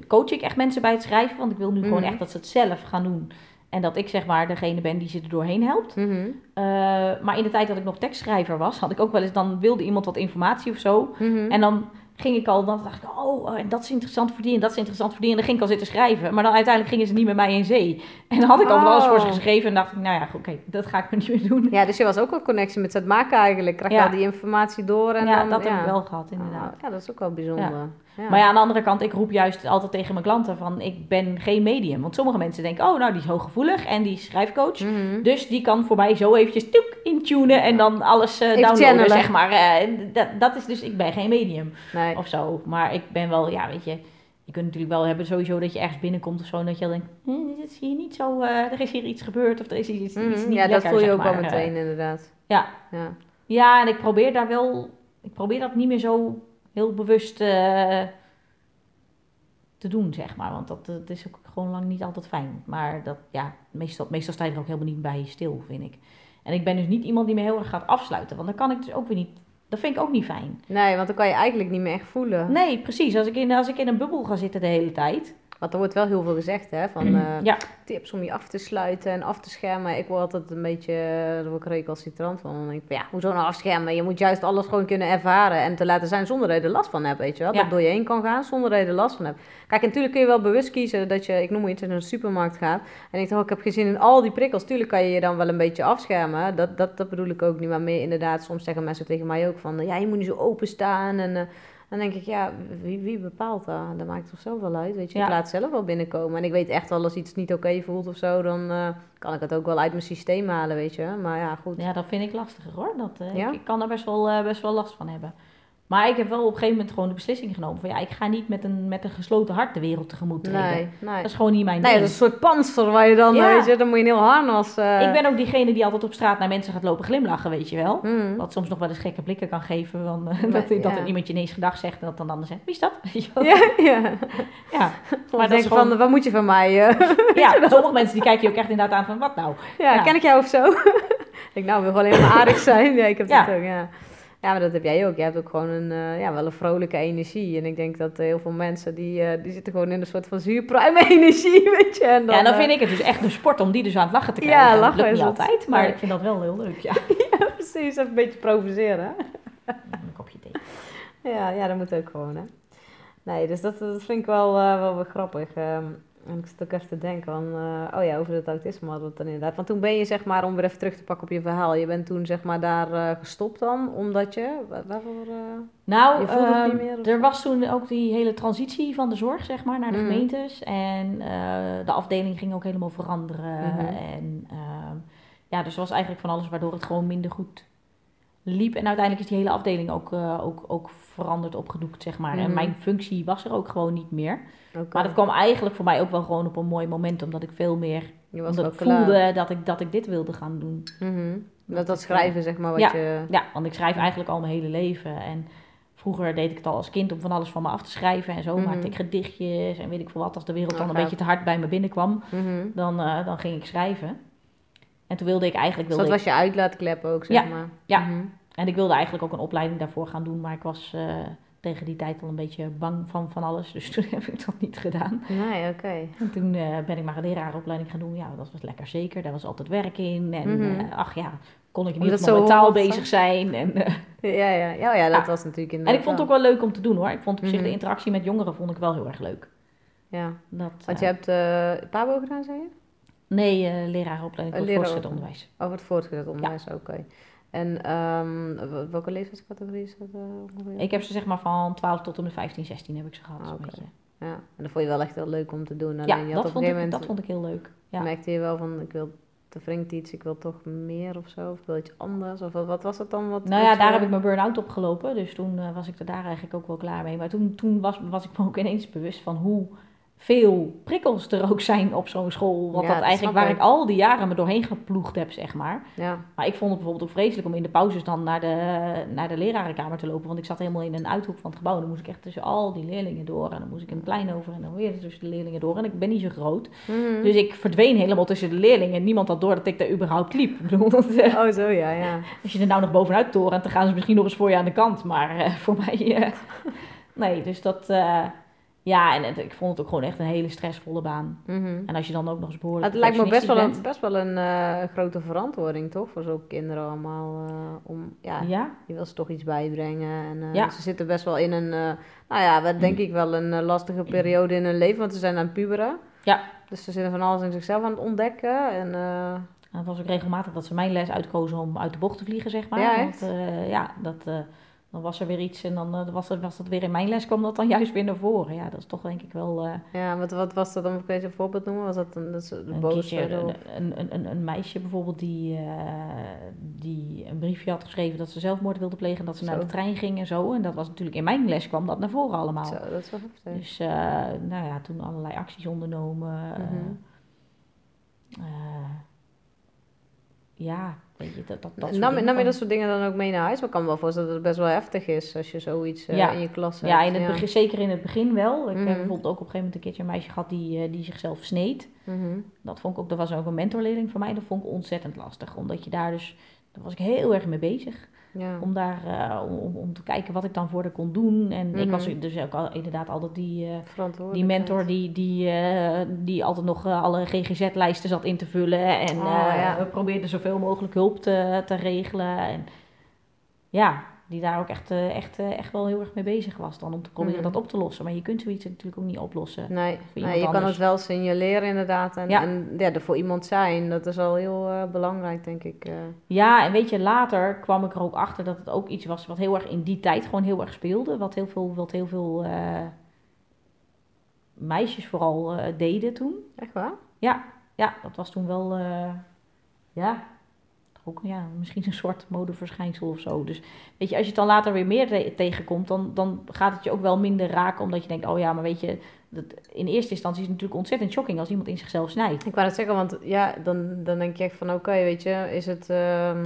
coach ik echt mensen bij het schrijven, want ik wil nu gewoon Mhm. echt dat ze het zelf gaan doen. En dat ik zeg maar degene ben die ze er doorheen helpt. Mhm. Eh, maar in de tijd dat ik nog tekstschrijver was, had ik ook wel eens, dan wilde iemand wat informatie of zo. Mhm. En dan ging ik al, dan dacht ik, oh, oh, en dat is interessant voor die en dat is interessant voor die. En dan ging ik al zitten schrijven. Maar dan uiteindelijk gingen ze niet met mij in zee. En dan had ik al wel eens voor ze Oh. geschreven en dacht ik, nou ja, oké, dat ga ik nu niet meer doen. Ja, dus je was ook wel connectie met het maken eigenlijk. Krijg je Ja. al die informatie door. En ja, dan, dat ja. heb ik wel gehad, inderdaad. Ah, Ja, dat is ook wel bijzonder. Ja. Maar ja, aan de andere kant, ik roep juist altijd tegen mijn klanten van, ik ben geen medium. Want sommige mensen denken, oh, nou, die is hooggevoelig en die is schrijfcoach. Mhm. Dus die kan voor mij zo eventjes toek, intunen en dan alles Even downloaden, channelen. zeg maar. Eh, dat, dat is dus, ik ben geen medium Nee. of zo. Maar ik ben wel, ja, weet je... Je kunt natuurlijk wel hebben sowieso dat je ergens binnenkomt of zo... en dat je denkt, dit is hier niet zo... eh, er is hier iets gebeurd of er is hier iets, iets Mhm. niet Ja, dat voel je ook wel meteen inderdaad. ja. Ja. ja, en ik probeer daar wel... Ik probeer dat niet meer zo heel bewust eh, te doen, zeg maar. Want dat, dat is ook gewoon lang niet altijd fijn. Maar dat, ja, meestal, meestal sta je er ook helemaal niet bij stil, vind ik. En ik ben dus niet iemand die me heel erg gaat afsluiten. Want dan kan ik dus ook weer niet... Dat vind ik ook niet fijn. Nee, want dan kan je eigenlijk niet meer echt voelen. Nee, precies. Als ik in, als ik in een bubbel ga zitten de hele tijd... Want er wordt wel heel veel gezegd, hè? Van eh, ja, tips om je af te sluiten en af te schermen. Ik word altijd een beetje, eh, daar word ik recalcitrant van. Dan denk ik, ja, hoezo nou afschermen? Je moet juist alles gewoon kunnen ervaren en te laten zijn zonder dat je er last van hebt, weet je wel? Ja. Dat door je heen kan gaan zonder dat je er last van hebt. Kijk, en natuurlijk kun je wel bewust kiezen dat je, ik noem maar iets, in een supermarkt gaat. En ik dacht, oh, ik heb geen zin in al die prikkels. Tuurlijk kan je je dan wel een beetje afschermen. Dat, dat, dat bedoel ik ook niet. Maar meer inderdaad, soms zeggen mensen tegen mij ook van, ja, je moet niet zo openstaan en... eh, dan denk ik, ja, wie, wie bepaalt dat? Dat maakt toch zelf wel uit, weet je. Ja. Ik laat zelf wel binnenkomen. En ik weet echt wel, als iets niet oké voelt of zo, dan eh, kan ik het ook wel uit mijn systeem halen, weet je. Maar ja, goed. ja, dat vind ik lastiger hoor. Dat, eh, Ja? ik, ik kan daar best wel, eh, best wel last van hebben. Maar ik heb wel op een gegeven moment gewoon de beslissing genomen van... ja, ik ga niet met een, met een gesloten hart de wereld tegemoet treden. nee, nee. Dat is gewoon niet mijn Nee, ding. dat is een soort panzer waar je dan, Ja. weet je, dan moet je een heel harnas... eh Ik ben ook diegene die altijd op straat naar mensen gaat lopen glimlachen, weet je wel. hmm. Wat soms nog wel eens gekke blikken kan geven. Van, eh, Maar, dat, dat er iemand je ineens gedag zegt en dat dan de ander zegt, wie is dat? Ja, ja. ja. Is denken gewoon- van, wat moet je van mij? eh? ja sommige mensen die kijken je ook echt inderdaad aan van, wat nou? ja, Ja. ken ik jou of zo? ik denk, nou, wil gewoon maar aardig zijn. Ja, ik heb dat ook, ja. Ja, maar dat heb jij ook. Je hebt ook gewoon een, eh, ja, wel een vrolijke energie. En ik denk dat eh, heel veel mensen, die, eh, die zitten gewoon in een soort van zuurpruim-energie, weet je. En dan, ja, dan vind ik het dus echt een sport om die dus aan het lachen te Ja, krijgen. lachen dat lukt is niet altijd, maar Nee. ik vind dat wel heel leuk, ja. precies, even een beetje provoceren. Een kopje thee. Ja, ja, dat moet ook gewoon, hè. Nee, dus dat, dat vind ik wel, wel weer grappig. Ehm, en ik zit ook even te denken van, eh, oh ja, over het autisme hadden we het dan inderdaad. Want toen ben je, zeg maar, om weer even terug te pakken op je verhaal, je bent toen, zeg maar, daar eh, gestopt dan, omdat je, wa- waarvoor... eh, Nou, Je het ehm, niet meer er was toen ook die hele transitie van de zorg, zeg maar, naar de Mhm. gemeentes. En de afdeling ging ook helemaal veranderen. Mhm. En ehm, ja, dus er was eigenlijk van alles waardoor het gewoon minder goed liep. En uiteindelijk is die hele afdeling ook, eh, ook, ook veranderd, opgedoekt, zeg maar. En Mhm. mijn functie was er ook gewoon niet meer. Maar dat kwam eigenlijk voor mij ook wel gewoon op een mooi moment, omdat ik veel meer je was omdat ik klaar. voelde dat ik, dat ik dit wilde gaan doen. Mhm. Dat, dat schrijven, zeg maar, wat ja. je... Ja, want ik schrijf eigenlijk al mijn hele leven. En vroeger deed ik het al als kind om van alles van me af te schrijven. En zo Mhm. maakte ik gedichtjes en weet ik veel wat. Als de wereld Oh, dan een beetje te hard bij me binnenkwam, Mhm. dan, eh, dan ging ik schrijven. En toen wilde ik eigenlijk... Dus Wilde dat ik, was je uitlaatklep ook, zeg Ja, maar. ja. Mhm. En ik wilde eigenlijk ook een opleiding daarvoor gaan doen. Maar ik was eh, tegen die tijd al een beetje bang van van alles. Dus toen heb ik dat niet gedaan. Nee, oké. En toen eh, ben ik maar een lerarenopleiding gaan doen. Ja, dat was lekker zeker. Daar was altijd werk in. En Mhm. eh, ach ja, kon ik zo met taal bezig zijn. En, Ja, ja, ja, ja dat Ja. was natuurlijk in En ik vond het ook wel leuk om te doen hoor. Ik vond op zich Mhm. de interactie met jongeren vond ik wel heel erg leuk. Ja, Dat, want je hebt PABO gedaan, zei je? Nee, eh lerarenopleiding voor Een het voortgezet lerarenopleiding. onderwijs. Over het voortgezet onderwijs, oké. En ehm, welke leeftijdscategorie is dat eh? Ik heb ze zeg maar van 12 tot en met 15, 16 heb ik ze gehad. Ah, beetje. Ja, en dat vond je wel echt heel leuk om te doen. Alleen Ja, je had dat op vond, ik, dat vond heel leuk. Ja. merkte je wel van, ik wil te wringt iets, ik wil toch meer of zo, of ik wil iets anders, of wat, wat was het dan? Wat, Nou ja, daar heb ik mijn burn-out op gelopen. Dus toen eh, was ik er daar eigenlijk ook wel klaar mee. Maar toen, toen was, was ik me ook ineens bewust van hoe veel prikkels er ook zijn op zo'n school. Wat Ja, dat eigenlijk waar ik. ik al die jaren me doorheen geploegd heb, zeg maar. Ja, Maar ik vond het bijvoorbeeld ook vreselijk om in de pauzes dan naar de, naar de lerarenkamer te lopen. Want ik zat helemaal in een uithoek van het gebouw. En dan moest ik echt tussen al die leerlingen door. En dan moest ik een plein over en dan weer tussen de leerlingen door. En ik ben niet zo groot. Mhm. Dus ik verdween helemaal tussen de leerlingen. En niemand had door dat ik daar überhaupt liep. Eh, Oh, zo ja, ja. als je er nou nog bovenuit torent, dan gaan ze misschien nog eens voor je aan de kant. Maar eh, voor mij... eh, nee, dus dat... ja, en het- ik vond het ook gewoon echt een hele stressvolle baan. Mhm. En als je dan ook nog eens behoorlijk Het lijkt me best wel een, best wel een eh, grote verantwoording, toch? Voor zo'n kinderen allemaal. eh, om, ja, je wil ze toch iets bijbrengen. En eh, Ja. ze zitten best wel in een, nou ja, wat denk ik wel een lastige periode in hun leven. Want ze zijn aan het puberen. Ja. Dus ze zitten van alles in zichzelf aan het ontdekken. En En het was ook regelmatig dat ze mijn les uitkozen om uit de bocht te vliegen, zeg maar. Ja, Want, echt? ja, dat, dan was er weer iets en dan eh, was, het, was dat weer in mijn les, kwam dat dan juist weer naar voren. Ja, dat is toch denk ik wel eh, ja, wat, wat was dat dan? Kun je een voorbeeld noemen? Was dat een, dat ze een een, een, een, meisje bijvoorbeeld die, eh, die een briefje had geschreven dat ze zelfmoord wilde plegen en dat ze naar de trein ging en zo. En dat was natuurlijk in mijn les kwam dat naar voren allemaal. Zo, dat is wel heftig. Dus nou ja, toen allerlei acties ondernomen. Mhm. ja, dat, dat, dat soort nam, je dat soort dingen dan ook mee naar huis? Maar ik kan me wel voorstellen dat het best wel heftig is als je zoiets eh, Ja. in je klas hebt. Ja, in het Begin, zeker in het begin wel. Ik Mhm. heb bijvoorbeeld ook op een gegeven moment een keertje een meisje gehad die, eh, die zichzelf sneed. Mhm. Dat vond ik ook, dat was ook een mentorleerling voor mij. Dat vond ik ontzettend lastig. Omdat je daar dus, daar was ik heel erg mee bezig. Ja. Om daar, eh, om, om, te kijken wat ik dan voor haar kon doen. En ik Mhm. was dus ook al, inderdaad altijd die, eh, die mentor die, die, eh, die altijd nog alle GGZ-lijsten zat in te vullen. En Oh, ja. we probeerden zoveel mogelijk hulp te, te regelen. En ja, die daar ook echt, eh, echt, eh, echt wel heel erg mee bezig was dan. Om te proberen Mhm. dat op te lossen. Maar je kunt zoiets natuurlijk ook niet oplossen. Nee, nee je kan het wel signaleren inderdaad. En Ja. ja, en, ja er voor iemand zijn, dat is al heel eh, belangrijk, denk ik. Ja, en weet je, later kwam ik er ook achter dat het ook iets was wat heel erg in die tijd gewoon heel erg speelde. Wat heel veel, wat heel veel meisjes vooral deden toen. Echt waar? Ja, dat was toen wel, ja, ook ja, misschien een soort modeverschijnsel of zo. Dus weet je, als je het dan later weer meer te- tegenkomt, dan, dan gaat het je ook wel minder raken. Omdat je denkt, oh ja, maar weet je, dat, in eerste instantie is het natuurlijk ontzettend shocking als iemand in zichzelf snijdt. Ik wou het zeggen, want ja, dan, dan denk je echt van oké, weet je, is het... ehm,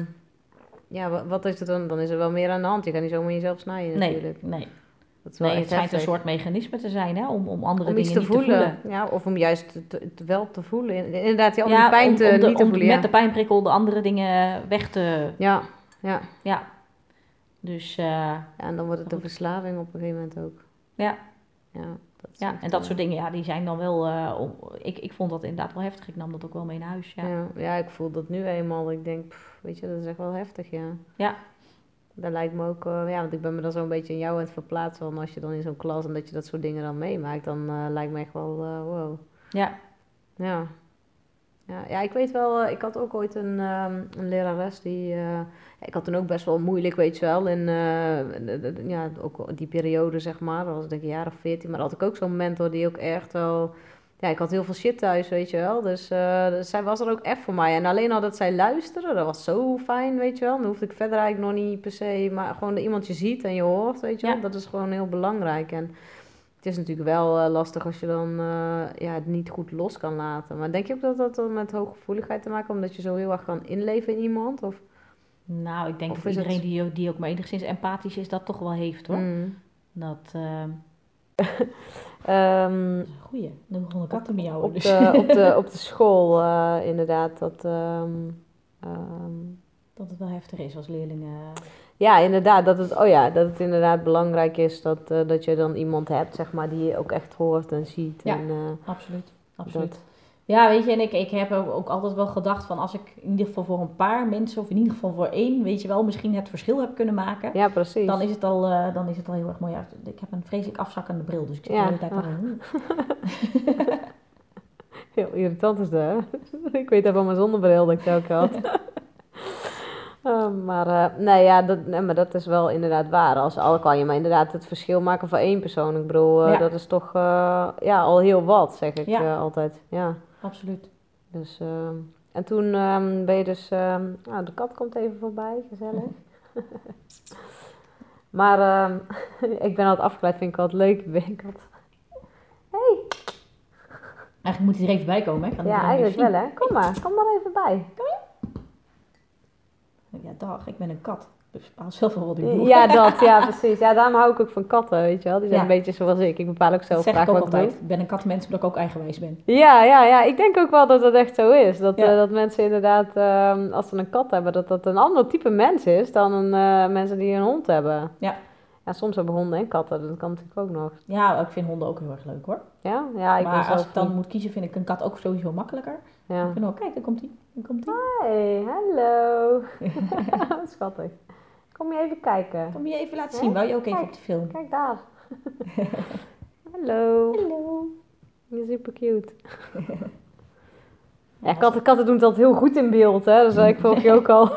ja, wa- wat is het dan? Dan is er wel meer aan de hand. Je kan niet zomaar jezelf snijden Nee, natuurlijk. nee, Dat is wel nee het schijnt een soort mechanisme te zijn, hè, om, om andere om dingen te niet voelen. te voelen. Ja, of om juist te, te- te- wel te voelen. In- Inderdaad, ja, om ja, die pijn om, te, om de- niet te voelen. met ja. de pijnprikkel de andere dingen weg te... Ja, ja. Ja. Dus eh, ja, en dan wordt het een verslaving op een gegeven moment ook. Ja. Ja, dat ja, en dat eh, soort dingen, ja, die zijn dan wel... eh, ik, ik vond dat inderdaad wel heftig. Ik nam dat ook wel mee naar huis, ja. Ja. Ja, ik voel dat nu eenmaal. Ik denk, pff, weet je, dat is echt wel heftig, ja. Ja. Dat lijkt me ook, eh, ja, want ik ben me dan zo'n beetje in jou aan het verplaatsen. Want als je dan in zo'n klas en dat je dat soort dingen dan meemaakt, dan eh, lijkt me echt wel, eh, wow. Ja. Ja. Ja, ja, ik weet wel, ik had ook ooit een, ehm, een lerares die, ik had toen ook best wel moeilijk, weet je wel, in, ja, ook die periode, zeg maar, dat was denk ik een jaar of veertien, maar had ik ook zo'n mentor die ook echt wel, ja, ik had heel veel shit thuis, weet je wel, dus, eh, dus zij was er ook echt voor mij. En alleen al dat zij luisterde, dat was zo fijn, weet je wel, dan hoefde ik verder eigenlijk nog niet per se, maar gewoon dat iemand je ziet en je hoort, weet je wel, Ja. dat is gewoon heel belangrijk. En het is natuurlijk wel eh, lastig als je dan eh, ja, het niet goed los kan laten. Maar denk je ook dat dat dan met hooggevoeligheid te maken heeft, omdat je zo heel erg kan inleven in iemand? Of? Nou, ik denk dat het- iedereen die, ook- die ook maar enigszins empathisch is, dat toch wel heeft, hoor. Mm. Dat, eh Ehm, goeie. Dan begon een kat te miauwen. op, Dus. de, op, de, op de school eh, inderdaad, dat... ehm, ehm, dat het wel heftig is als leerlingen... ja, inderdaad, dat het, oh ja, dat het inderdaad belangrijk is dat, eh, dat je dan iemand hebt, zeg maar, die je ook echt hoort en ziet. Ja. En, eh, Absoluut, absoluut. dat, Ja, weet je, en ik, ik heb ook altijd wel gedacht van als ik in ieder geval voor een paar mensen, of in ieder geval voor één, weet je wel, misschien het verschil heb kunnen maken. Ja, precies. Dan is, het al, eh, dan is het al heel erg mooi uit. Ik heb een vreselijk afzakkende bril, dus ik zit Ja. de hele tijd aan. Heel irritant is dat, hè? ik weet dat van mijn zonnebril dat ik het ook had. Eh, maar eh, nee, ja, dat, nee, maar dat is wel inderdaad waar. Als al kan je maar inderdaad het verschil maken voor één persoon. Ik bedoel, Ja. dat is toch ja, al heel wat, zeg ik Ja. altijd. Ja, Absoluut. dus... ehm, en toen ehm, ben je dus... ehm, nou, de kat komt even voorbij, gezellig. maar ik ben altijd afgeleid, vind ik altijd leuk. Ben ik altijd... Eigenlijk moet hij er even bij komen, hè? Kan Ja, eigenlijk wel, hè. Kom maar, kom maar even bij. zien. Ja, dag, ik ben een kat. Dus bepaal zelf wel wat ik doe. Ja, dat, ja, precies. Ja, daarom hou ik ook van katten, weet je wel. Die zijn Ja. een beetje zoals ik. Ik bepaal ook zelf graag ik ook wat ik altijd. doe. Ik ben een katmens omdat ik ook eigenwijs ben. Ja, ja, ja. Ik denk ook wel dat dat echt zo is. Dat, Ja. eh, dat mensen inderdaad, ehm, als ze een kat hebben, dat dat een ander type mens is dan een, eh, mensen die een hond hebben. Ja. Ja, soms hebben honden en katten. Dat kan natuurlijk ook nog. Ja, ik vind honden ook heel erg leuk hoor. Ja, ja ik maar als ik dan niet- moet kiezen, vind ik een kat ook sowieso makkelijker. Ja. Ik vind ook, kijk, daar komt hij. Daar komt hij. Hey, hallo. Schattig. Kom je even kijken? Kom je even laten zien? Wou je ook even op de film? Kijk daar. Hallo. Hallo. Je super cute. Ja, katten, katten doen altijd heel goed in beeld, hè. Dat zei ik vorige keer ook al.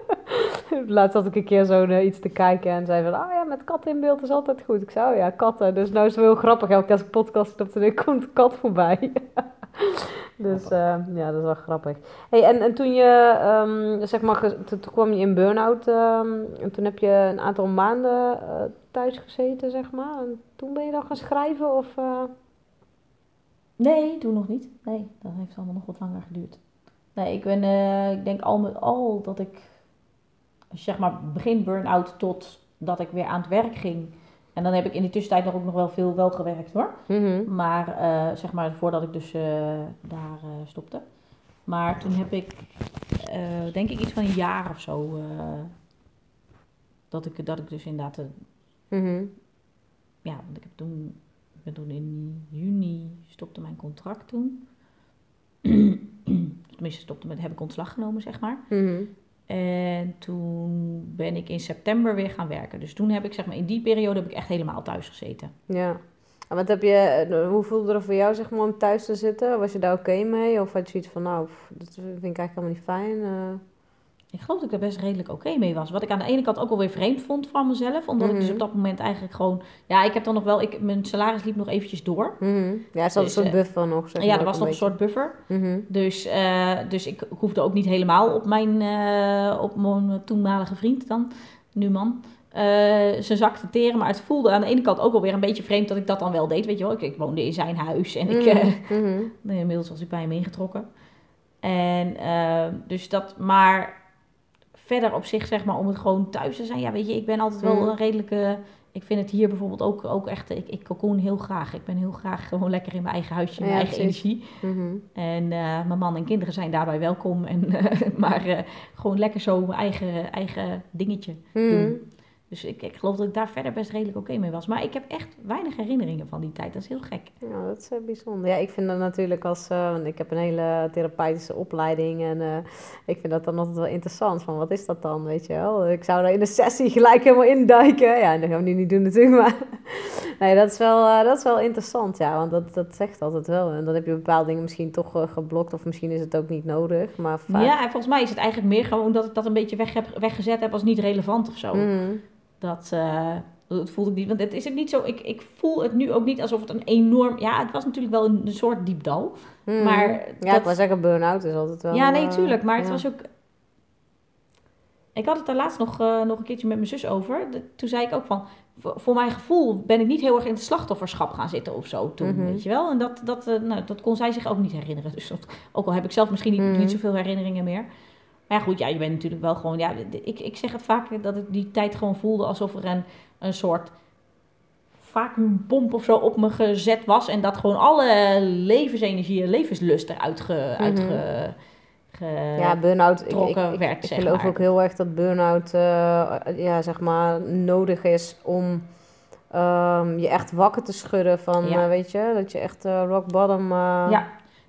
Laatst had ik een keer zo naar iets te kijken en zei van... Oh ja, met katten in beeld is altijd goed. Ik zei, oh ja, katten. Dus nou is het wel heel grappig. Elke keer als ik podcast op de komt een kat voorbij. Dus eh, ja, dat is wel grappig. Hey, en, en toen je, ehm, zeg maar, toen, toen kwam je in burn-out. ehm, en toen heb je een aantal maanden eh, thuis gezeten, zeg maar. En toen ben je dan gaan schrijven of... eh? Nee, toen nog niet. Nee, dat heeft allemaal nog wat langer geduurd. Nee, ik ben, eh, ik denk al met al dat ik, zeg maar, begin burn-out tot dat ik weer aan het werk ging. En dan heb ik in die tussentijd nog ook nog wel veel wel gewerkt hoor. Mhm. Maar eh, zeg maar voordat ik dus eh, daar eh, stopte. Maar toen heb ik, denk ik, iets van een jaar of zo. dat, ik, dat ik dus inderdaad, Mhm. ja, want ik heb toen, ik ben toen in juni stopte mijn contract toen. Tenminste, stopte met, heb ik ontslag genomen, zeg maar. Mhm. En toen ben ik in september weer gaan werken. Dus toen heb ik, zeg maar, in die periode heb ik echt helemaal thuis gezeten. Ja. En wat heb je, eh, hoe voelde het voor jou zeg maar om thuis te zitten? Was je daar oké mee? Of had je zoiets van, nou, dat vind ik eigenlijk helemaal niet fijn? Ik geloof dat ik er best redelijk oké mee was. Wat ik aan de ene kant ook alweer vreemd vond van mezelf. Omdat ik dus Mhm. op dat moment eigenlijk gewoon... Ja, ik heb dan nog wel... Ik, mijn salaris liep nog eventjes door. Mhm. Ja, er zat een Dus, soort eh, buffer nog, zeg ja, er was nog een soort buffer. Mhm. Dus, eh, dus ik, ik hoefde ook niet helemaal op mijn, eh, op mijn toenmalige vriend dan, nu man, eh, zijn zak te teren. Maar het voelde aan de ene kant ook alweer een beetje vreemd dat ik dat dan wel deed. Weet je wel, ik, ik woonde in zijn huis en ik. Nee, inmiddels was ik bij hem ingetrokken. En dus dat, maar verder op zich, zeg maar, om het gewoon thuis te zijn. Ja, weet je, ik ben altijd wel Mm. een redelijke. Ik vind het hier bijvoorbeeld ook, ook echt. Ik, ik cocoon heel graag. Ik ben heel graag gewoon lekker in mijn eigen huisje, in mijn Ja, eigen precies. energie. Mhm. En eh, mijn man en kinderen zijn daarbij welkom. En, eh, maar eh, gewoon lekker zo mijn eigen, eigen dingetje doen. Dus ik, ik geloof dat ik daar verder best redelijk oké mee was. Maar ik heb echt weinig herinneringen van die tijd. Dat is heel gek. Ja, dat is eh, bijzonder. Ja, ik vind dat natuurlijk als... eh, want ik heb een hele therapeutische opleiding en eh, ik vind dat dan altijd wel interessant. Van, wat is dat dan, weet je wel? Ik zou daar in de sessie gelijk helemaal induiken. Ja, en dat gaan we nu niet doen natuurlijk, maar... Nee, dat is wel, dat is wel interessant, ja. Want dat, dat zegt altijd wel. En dan heb je bepaalde dingen misschien toch geblokt of misschien is het ook niet nodig. Maar vaak... Ja, en volgens mij is het eigenlijk meer gewoon dat ik dat een beetje weg heb, weggezet heb als niet relevant of zo. Mhm. Dat, eh, dat voelde ik niet. Want het is ook niet zo. Ik, ik voel het nu ook niet alsof het een enorm. Ja, het was natuurlijk wel een, een soort diep dal. Mhm. Maar Ja, dat- ik wou zeggen, burn-out is altijd wel... ja, nee, eh, tuurlijk. Maar het was ook. Ik had het daar laatst nog, eh, nog een keertje met mijn zus over. De- toen zei ik ook van. Voor, mijn gevoel ben ik niet heel erg in het slachtofferschap gaan zitten of zo toen, Mhm. weet je wel. En dat, dat, nou, dat kon zij zich ook niet herinneren. Dus dat, ook al heb ik zelf misschien niet, Mhm. niet zoveel herinneringen meer. Maar ja, goed, ja, je bent natuurlijk wel gewoon... Ja, ik, ik zeg het vaak dat ik die tijd gewoon voelde alsof er een, een soort vacuümpomp of zo op me gezet was. En dat gewoon alle levensenergie en levenslust eruit ge, uit Mhm. ge- ge- Ja, burn-out. Ik, ik, ik, geloof maar. ook heel erg dat burn-out eh, ja, zeg maar, nodig is om ehm, je echt wakker te schudden van, Ja. eh, weet je, dat je echt eh, rock bottom... Ja.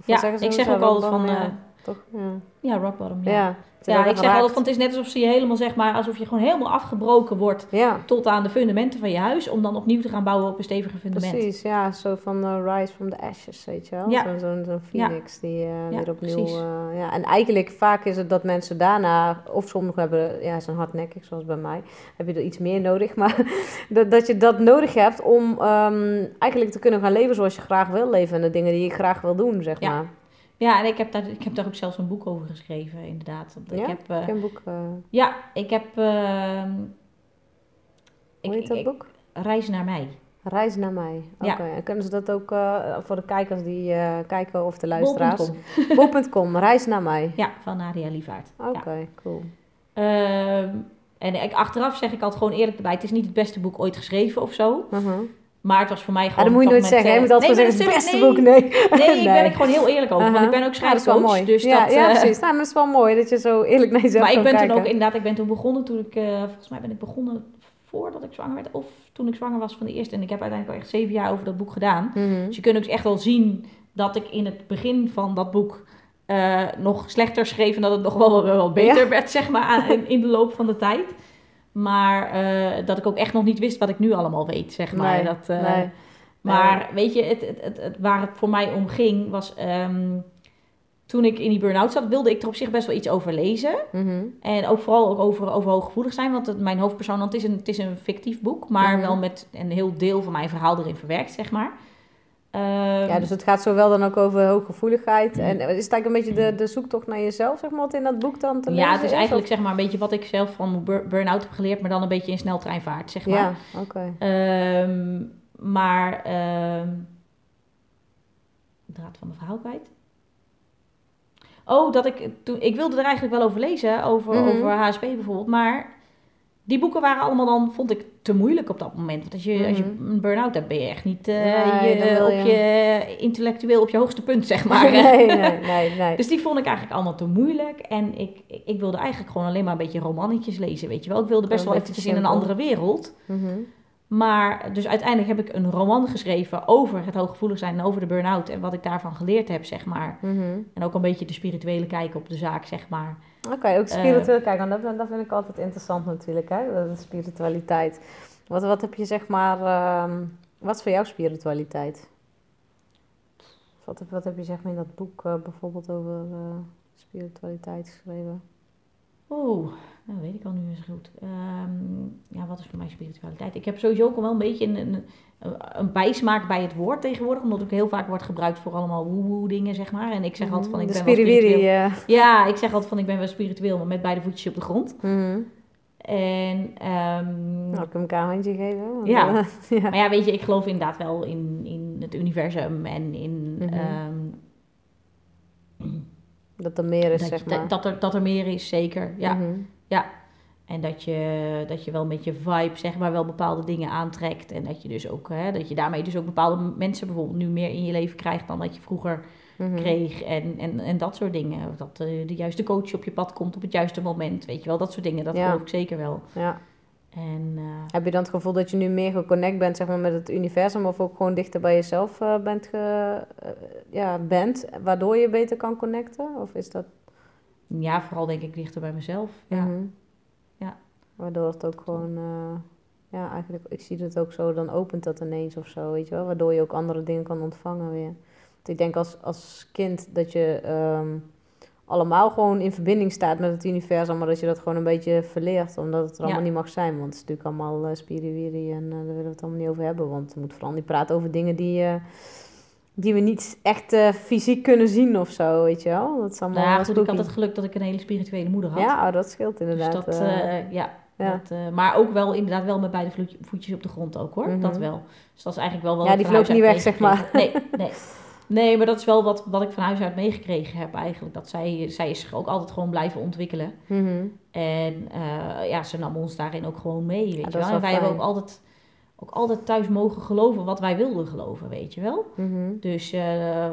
Ja, ik zeg ook altijd van... ja, toch? Ja. ja, rock bottom. Ja, Ja, ja. Ik zeg altijd van het is net alsof je helemaal zeg maar... alsof je gewoon helemaal afgebroken wordt Ja, tot aan de fundamenten van je huis... om dan opnieuw te gaan bouwen op een stevige fundament. precies. Ja, zo van eh, Rise from the Ashes, weet je wel. Ja. Zo'n zo'n Ja. phoenix die eh, weer opnieuw... eh, ja. En eigenlijk vaak is het dat mensen daarna... Of sommigen hebben, ja, zijn hardnekkig, zoals bij mij. Heb je er iets meer nodig. Maar dat, dat je dat nodig hebt om ehm, eigenlijk te kunnen gaan leven zoals je graag wil leven. En de dingen die je graag wil doen, zeg maar. Ja, en ik heb, daar, ik heb daar ook zelfs een boek over geschreven, inderdaad. Want Ja? Ik heb, eh, Geen boek... eh, ja, ik heb... ehm, hoe ik- heet dat ik- boek? Reis naar mij. Reis naar mij. Oké. Ja. En kunnen ze dat ook eh, voor de kijkers die eh, kijken of de luisteraars? Bol.com. Reis naar mij. Ja, van Nadia Lievaart. Oké, Ja. cool. Ehm, en ik, achteraf zeg ik altijd gewoon eerlijk erbij, het is niet het beste boek ooit geschreven of zo. Mhm. Maar het was voor mij Ja, gewoon... dat moet je nooit dat zeggen. hè? Je moet altijd eh, gewoon zeggen, nee, het beste dat boek. Nee. Nee, ik ben ik gewoon heel eerlijk over. Want ik ben ook Ja, dat wel schrijfcoach. mooi. dus ja, dat, ja, eh, precies. Nou, maar het is wel mooi dat je zo eerlijk naar jezelf maar ik ben kijken. toen ook inderdaad, ik ben toen begonnen toen ik, eh, volgens mij ben ik begonnen voordat ik zwanger werd. Of toen ik zwanger was van de eerste. En ik heb uiteindelijk al echt zeven jaar over dat boek gedaan. Mhm. Dus je kunt ook echt wel zien dat ik in het begin van dat boek nog slechter schreef. En dat het nog wel, wel, wel beter Ja. werd, zeg maar, aan- in de loop van de tijd. Maar eh, dat ik ook echt nog niet wist wat ik nu allemaal weet, zeg maar. Nee, dat, eh, nee. Maar weet je, het, het, het, het- waar het voor mij om ging was... ehm, toen ik in die burn-out zat, wilde ik er op zich best wel iets over lezen. Mhm. En ook vooral ook over, over hooggevoelig zijn. Want het, mijn hoofdpersoon, want het is, een, het is een fictief boek. Maar Mhm. wel met een heel deel van mijn verhaal erin verwerkt, zeg maar. Ehm, Ja, dus het gaat zowel dan ook over hooggevoeligheid. En is het eigenlijk een beetje de, de zoektocht naar jezelf, zeg maar, wat in dat boek dan te lezen ja, het is eigenlijk zeg maar een beetje wat ik zelf van bur- burn-out heb geleerd. Maar dan een beetje in sneltreinvaart, zeg maar. Ja, oké. Ehm, maar... ehm draad van de verhaal kwijt. Oh, dat ik... Toen, ik wilde er eigenlijk wel over lezen. Over, Mhm. over HSP bijvoorbeeld. Maar die boeken waren allemaal dan... Vond ik te moeilijk op dat moment. Want als je, als je Mhm. een burn-out hebt... Ben je echt niet eh, je, op je- je intellectueel op je hoogste punt, zeg maar. nee, nee, nee, nee. Dus die vond ik eigenlijk allemaal te moeilijk. En ik, ik, wilde eigenlijk gewoon alleen maar een beetje romannetjes lezen, weet je wel. Ik wilde best wel beetje eventjes in een andere wereld. Mhm. Maar dus uiteindelijk heb ik een roman geschreven over het hooggevoelig zijn en over de burn-out en wat ik daarvan geleerd heb, zeg maar. Mhm. En ook een beetje de spirituele kijk op de zaak, zeg maar. Oké, ook spiritueel kijken, want dat, dat vind ik altijd interessant natuurlijk, hè? de spiritualiteit. Wat, wat heb je zeg maar, ehm, wat is voor jou spiritualiteit? Wat, heb- wat heb je zeg maar in dat boek eh, bijvoorbeeld over eh, spiritualiteit geschreven? Oeh, dat weet ik al nu eens goed. Ehm, ja, wat is voor mij spiritualiteit? Ik heb sowieso ook wel een beetje een, een, een bijsmaak bij het woord tegenwoordig, omdat het ook heel vaak wordt gebruikt voor allemaal woe dingen, zeg maar. En ik zeg altijd van, ik de ben wel spiriwiri, spiritueel. Ja, ik zeg altijd van, ik ben wel spiritueel, maar met beide voetjes op de grond. Mhm. En, ehm, Nou, ik hem een handje geven. Ja. eh, ja. Maar ja, weet je, ik geloof inderdaad wel in, in het universum en in Mhm. ehm, Dat er meer is, dat, zeg maar. dat, dat, er, dat er meer is, zeker. Ja. Mhm. En dat je, dat je wel met je vibe, zeg maar, wel bepaalde dingen aantrekt. En dat je dus ook, hè, dat je daarmee dus ook bepaalde mensen bijvoorbeeld nu meer in je leven krijgt dan dat je vroeger Mhm. kreeg. En, en, en dat soort dingen. Dat eh, de juiste coach op je pad komt op het juiste moment. Weet je wel, dat soort dingen. Dat Ja. geloof ik zeker wel. Ja. En eh, Heb je dan het gevoel dat je nu meer geconnect bent zeg maar, met het universum of ook gewoon dichter bij jezelf eh, bent, ge, eh, ja, bent, waardoor je beter kan connecten? Of is dat... ja, vooral denk ik dichter bij mezelf. Ja. Mhm. Ja. Waardoor het ook gewoon, ja, eigenlijk, ik zie het ook zo, dan opent dat ineens of zo, weet je wel? Waardoor je ook andere dingen kan ontvangen weer. Want ik denk als, als kind dat je ehm, allemaal gewoon in verbinding staat met het universum, maar dat je dat gewoon een beetje verleert, omdat het er allemaal Ja. niet mag zijn. Want het is natuurlijk allemaal uh, spiriwiri en eh, daar willen we het allemaal niet over hebben. Want we moeten vooral niet praten over dingen die, eh, die we niet echt fysiek kunnen zien of zo, weet je wel? Dat is allemaal Nou ja, wel goed, ik had het geluk dat ik een hele spirituele moeder had. Ja, oh, dat scheelt inderdaad. Dus dat, ja. ja. Dat, maar ook wel inderdaad wel met beide voetjes op de grond ook hoor. Mhm. Dat wel. Dus dat is eigenlijk wel wat Ja, die huis niet weg, zeg heb. Nee, nee. Nee, maar dat is wel wat, wat ik van huis uit meegekregen heb eigenlijk. Dat zij, zij is zich ook altijd gewoon blijven ontwikkelen. Mhm. En eh, ja, ze nam ons daarin ook gewoon mee, weet je wel. wel En wij hebben ook altijd, ook altijd thuis mogen geloven wat wij wilden geloven, weet je wel. Mhm. Dus eh,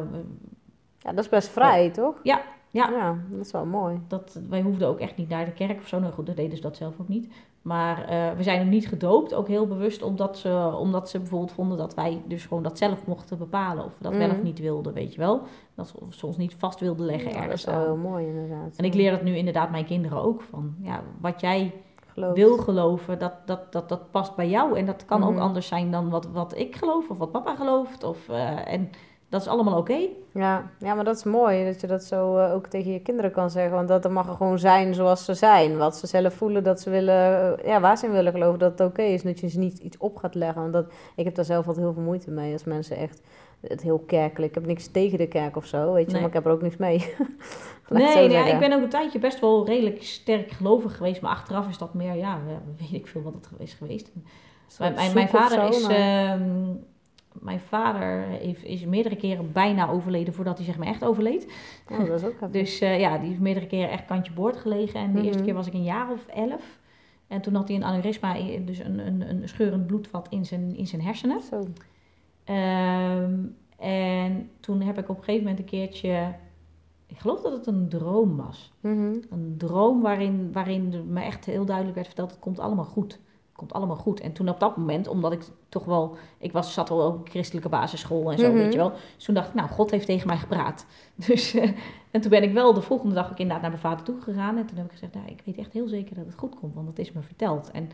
Ja, dat is best vrij, toch? ja, Ja. ja, dat is wel mooi. Dat, wij hoefden ook echt niet naar de kerk of zo. Nou goed, dat deden ze dat zelf ook niet. Maar eh, we zijn ook niet gedoopt, ook heel bewust, omdat ze, omdat ze bijvoorbeeld vonden dat wij dus gewoon dat zelf mochten bepalen. Of we dat wel Mhm. of niet wilden, weet je wel. Dat ze, of ze ons niet vast wilden leggen Ja, dat is ergens wel mooi inderdaad. En ik leer dat nu inderdaad mijn kinderen ook van. Ja, wat jij Geloof. wil geloven, dat, dat, dat, dat past bij jou. En dat kan ook Mhm. anders zijn dan wat, wat ik geloof of wat papa gelooft. Of, eh, en dat is allemaal oké. Ja, ja, maar dat is mooi dat je dat zo eh, ook tegen je kinderen kan zeggen. Want dat er mag er gewoon zijn zoals ze zijn. Wat ze zelf voelen dat ze willen, eh, ja, waar ze in willen geloven dat het oké is. Dat je ze niet iets op gaat leggen. Want dat, ik heb daar zelf altijd heel veel moeite mee als mensen echt het heel kerkelijk. Ik heb niks tegen de kerk of zo, weet je, Nee. maar ik heb er ook niks mee. Nee, zeggen. ik ben ook een tijdje best wel redelijk sterk gelovig geweest. Maar achteraf is dat meer, ja, weet ik veel wat het is geweest. Mijn, mijn, vader zo, is... maar- ehm, mijn vader heeft, is meerdere keren bijna overleden voordat hij zeg maar echt overleed. Oh, dat is ook heftig. Dus eh, ja, die heeft meerdere keren echt kantje boord gelegen. En de eerste Mhm. keer was ik een jaar of elf. En toen had hij een aneurysma, in- dus een, een, een scheurend bloedvat in zijn, in zijn hersenen. Zo. Ehm, en toen heb ik op een gegeven moment een keertje... Ik geloof dat het een droom was. Mhm. Een droom waarin, waarin me echt heel duidelijk werd verteld... het komt allemaal goed. Het komt allemaal goed. En toen op dat moment, omdat ik toch wel... Ik was, zat al op een christelijke basisschool en zo, Mhm. weet je wel. Dus toen dacht ik, nou, God heeft tegen mij gepraat. Dus, eh, en toen ben ik wel de volgende dag ook inderdaad naar mijn vader toe gegaan. En toen heb ik gezegd, nou, ik weet echt heel zeker dat het goed komt. Want dat is me verteld. En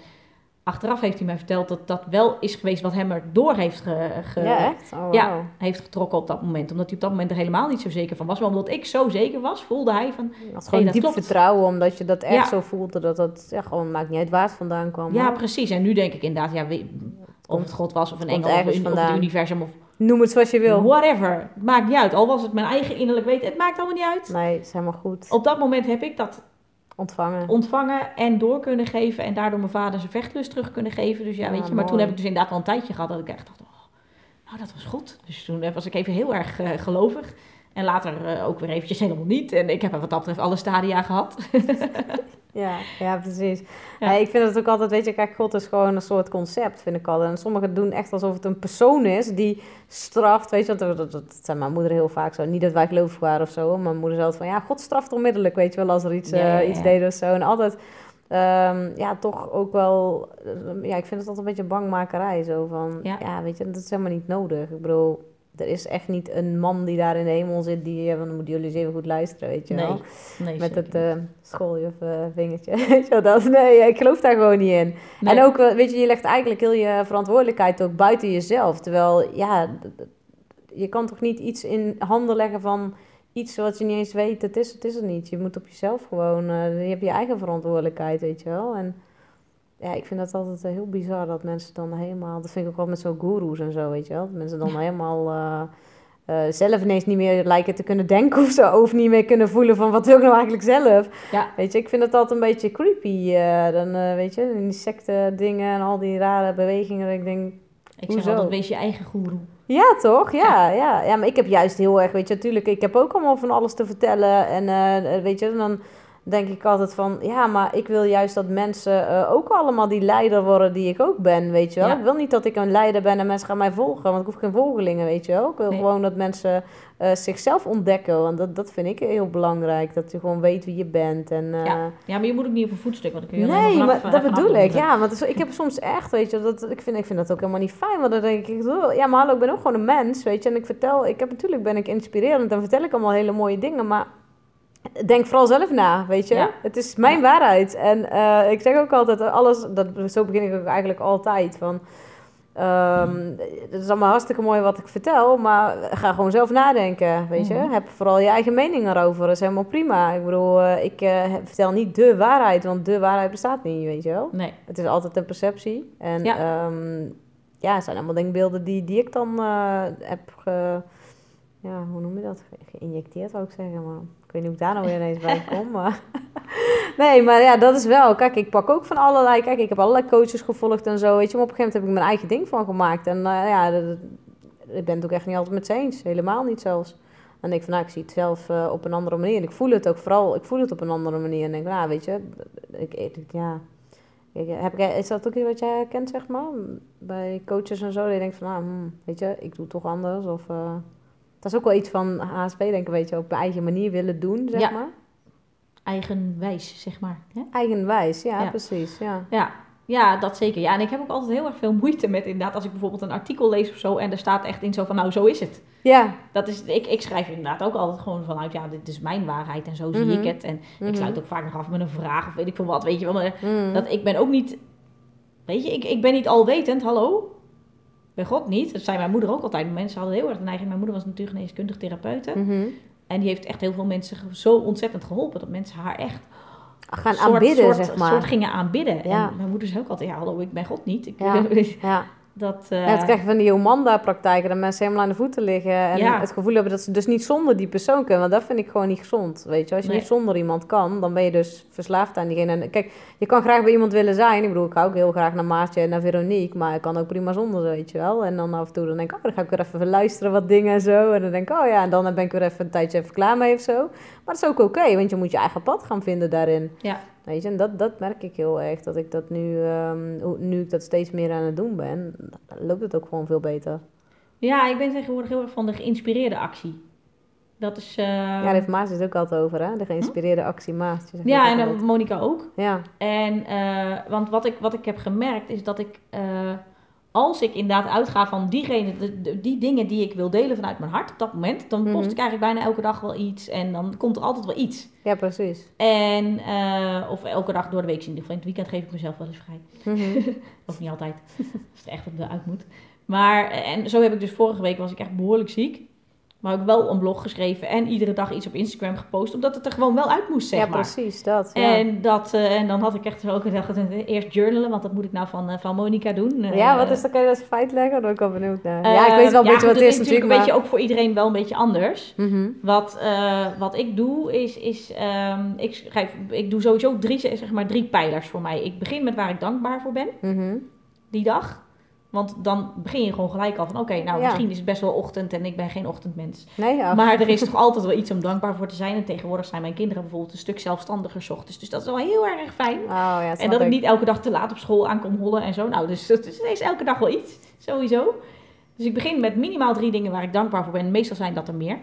achteraf heeft hij mij verteld dat dat wel is geweest... wat hem er door heeft ge, ge- Ja? Oh, Ja. heeft getrokken op dat moment. Omdat hij op dat moment er helemaal niet zo zeker van was. Maar omdat ik zo zeker was, voelde hij van... Dat gewoon diep klopt. vertrouwen, omdat je dat echt Ja. zo voelde. Dat dat ja, gewoon maakt niet uit waar het vandaan kwam. Ja, precies. En nu denk ik inderdaad, ja, of het God was of een engel of, een- of het universum of Noem het zoals je wil. whatever. Maakt niet uit. Al was het mijn eigen innerlijk weten, het maakt allemaal niet uit. Nee, het is helemaal goed. Op dat moment heb ik dat Ontvangen. ontvangen en door kunnen geven. En daardoor mijn vader zijn vechtlust terug kunnen geven. Dus ja, Ja, weet je. Maar mooi. toen heb ik dus inderdaad wel een tijdje gehad dat ik echt dacht, oh, nou dat was goed. Dus toen was ik even heel erg eh, gelovig. En later eh, ook weer eventjes helemaal niet. En ik heb wat dat betreft alle stadia gehad. Ja, ja, precies. Ja. Ik vind het ook altijd, weet je, kijk, God is gewoon een soort concept, vind ik altijd. En sommigen doen echt alsof het een persoon is die straft, weet je, want dat, dat, dat zei mijn moeder heel vaak zo. Niet dat wij gelovig waren of zo, hoor. mijn moeder zei altijd van, ja, God straft onmiddellijk, weet je wel, als er iets, Ja, ja, eh, iets deed of zo. En altijd, ehm, ja, toch ook wel, eh, ja, ik vind het altijd een beetje bangmakerij, zo van, Ja. ja. weet je, dat is helemaal niet nodig. Ik bedoel, er is echt niet een man die daar in de hemel zit, die, ja, dan moeten jullie eens even goed luisteren, weet je wel. Nee, nee Met het eh schooljuf eh, vingertje. Je dat? Nee, ik geloof daar gewoon niet in. Nee. En ook, eh, weet je, je legt eigenlijk heel je verantwoordelijkheid ook buiten jezelf. Terwijl, ja, je kan toch niet iets in handen leggen van iets wat je niet eens weet. Het is het, is het niet. Je moet op jezelf gewoon, je hebt je eigen verantwoordelijkheid, weet je wel. En ja, ik vind dat altijd eh, heel bizar dat mensen dan helemaal, dat vind ik ook wel met zo'n goeroes en zo, weet je wel. Dat mensen dan helemaal... eh, eh, zelf ineens niet meer lijken te kunnen denken of zo. Of niet meer kunnen voelen van wat wil ik nou eigenlijk zelf. Ja. Weet je, ik vind het altijd een beetje creepy. eh, dan eh, weet je, die secte dingen en al die rare bewegingen. dat Ik denk, Ik zeg Hoezo? altijd, wees je eigen goeroe. ja toch? Ja, ja. ja. maar ik heb juist heel erg, weet je, natuurlijk, ik heb ook allemaal van alles te vertellen. En weet je, dan denk ik altijd van, ja, maar ik wil juist dat mensen eh, ook allemaal die leider worden die ik ook ben, weet je wel. Ja. Ik wil niet dat ik een leider ben en mensen gaan mij volgen, want ik hoef geen volgelingen, weet je wel. Ik wil Nee. gewoon dat mensen eh, zichzelf ontdekken, want dat, dat vind ik heel belangrijk. Dat je gewoon weet wie je bent. En, eh, Ja. Ja, maar je moet ook niet op een voetstuk, want kun je Nee, alleen maar vanaf, dat vanaf bedoel ik. Ja, want is- ik heb soms echt, weet je, dat, ik, vind, ik vind dat ook helemaal niet fijn. Want dan denk ik, "Oh, ja, maar hallo, ik ben ook gewoon een mens, weet je. En ik vertel, ik heb natuurlijk ben ik inspirerend en vertel ik allemaal hele mooie dingen, maar denk vooral zelf na, weet je. Ja. Het is mijn waarheid. En eh, ik zeg ook altijd, alles, dat, zo begin ik ook eigenlijk altijd, van... ehm, het is allemaal hartstikke mooi wat ik vertel, maar ga gewoon zelf nadenken, weet je. Mhm. Heb vooral je eigen mening erover, dat is helemaal prima. Ik bedoel, eh, ik eh, vertel niet de waarheid, want de waarheid bestaat niet, weet je wel. Nee, Het is altijd een perceptie. En Ja. ja, ja het zijn allemaal denkbeelden die, die ik dan eh, heb ge, ja, hoe noem je dat? Ge- Geïnjecteerd zou ik zeggen, maar ik weet niet hoe ik daar nou weer ineens bij kom. Maar nee, maar ja, dat is wel. Kijk, ik pak ook van allerlei. Kijk, ik heb allerlei coaches gevolgd en zo. Weet je, maar op een gegeven moment heb ik mijn eigen ding van gemaakt. En eh, ja, ik ben het ook echt niet altijd met ze eens. Helemaal niet zelfs. En ik denk van, nou, ik zie het zelf eh, op een andere manier. En ik voel het ook vooral, ik voel het op een andere manier. En denk, nou, weet je, ik, ja, ik, heb is dat ook iets wat jij herkent, zeg maar? Bij coaches en zo, je denkt van, nou, hmm, weet je, ik doe toch anders. Of, eh, Dat is ook wel iets van HSP, denk ik, een beetje op eigen manier willen doen, zeg Ja. maar. Eigenwijs, zeg maar. Hè? Eigenwijs, ja, Ja. precies. Ja. Ja. ja, dat zeker. Ja, en ik heb ook altijd heel erg veel moeite met inderdaad als ik bijvoorbeeld een artikel lees of zo en er staat echt in zo van, nou, zo is het. Ja. Dat is, ik, ik schrijf inderdaad ook altijd gewoon vanuit, ja, dit is mijn waarheid en zo zie Mhm. ik het. En Mhm. ik sluit ook vaak nog af met een vraag of weet ik veel wat, weet je wel. Maar Mm. dat, ik ben ook niet, weet je, ik, ik ben niet alwetend, hallo? Bij God niet. Dat zei mijn moeder ook altijd. Mensen hadden heel erg de neiging. Mijn moeder was natuurgeneeskundig therapeute. Mhm. En die heeft echt heel veel mensen zo ontzettend geholpen. Dat mensen haar echt Gaan soort, aanbidden, soort, zeg maar. soort gingen aanbidden. Ja. En mijn moeder zei ook altijd, ja hallo, ik ben God niet. Ik, Ja. Ja. Dat, eh, Ja, het krijg je van die Jomanda-praktijken, dat mensen helemaal aan de voeten liggen en Ja. het gevoel hebben dat ze dus niet zonder die persoon kunnen. Want dat vind ik gewoon niet gezond, weet je. Als je Nee. niet zonder iemand kan, dan ben je dus verslaafd aan diegene. En kijk, je kan graag bij iemand willen zijn. Ik bedoel, ik ga ook heel graag naar Maartje en naar Veronique, maar ik kan ook prima zonder, weet je wel. En dan af en toe dan denk ik, oh, dan ga ik weer even luisteren wat dingen en zo. En dan denk ik, oh ja, en dan ben ik weer even een tijdje even klaar mee of zo. Maar dat is ook oké, want je moet je eigen pad gaan vinden daarin. Ja. Weet je, en dat, dat merk ik heel erg. Dat ik dat nu, ehm, nu ik dat steeds meer aan het doen ben, loopt het ook gewoon veel beter. Ja, ik ben tegenwoordig heel erg van de geïnspireerde actie. Dat is... eh, ja, daar heeft Maartje het ook altijd over, hè? De geïnspireerde actie zegt ja, en ook eh. Monika ook. Ja, En, eh, want wat ik, wat ik heb gemerkt is dat ik, als ik inderdaad uitga van diegene, de- die dingen die ik wil delen vanuit mijn hart op dat moment, dan post Mhm. ik eigenlijk bijna elke dag wel iets en dan komt er altijd wel iets. ja precies. En, eh, of elke dag door de week in ieder geval. In het weekend geef ik mezelf wel eens vrij. Mhm. Of niet altijd, als het echt op de uit moet. Maar, en zo heb ik dus vorige week, was ik echt behoorlijk ziek. Maar ook wel een blog geschreven en iedere dag iets op Instagram gepost. Omdat het er gewoon wel uit moest, zeg ja, maar. precies, dat. Ja. En, dat, eh, en dan had ik echt ook gedacht, eh, eerst journalen, want dat moet ik nou van, eh, van Monica doen. Ja, wat is dat? Kan je dat feit leggen? Daar ben ik wel benieuwd naar. ja, ik weet wel een beetje wat het is natuurlijk natuurlijk, een beetje ook voor iedereen wel een beetje anders. Mhm. Wat, wat ik doe is, is ehm, ik, schrijf, ik doe sowieso drie, zeg maar, drie pijlers voor mij. Ik begin met waar ik dankbaar voor ben, Mhm. die dag. Want dan begin je gewoon gelijk al van, oké, nou Ja. misschien is het best wel ochtend en ik ben geen ochtendmens. Nee, ja. Maar er is toch altijd wel iets om dankbaar voor te zijn. En tegenwoordig zijn mijn kinderen bijvoorbeeld een stuk zelfstandiger ochtends. Dus dat is wel heel erg fijn. Oh, ja, En dat ik ik. niet elke dag te laat op school aankom hollen en zo. Nou, dus het is, is elke dag wel iets, sowieso. Dus ik begin met minimaal drie dingen waar ik dankbaar voor ben. Meestal zijn dat er meer.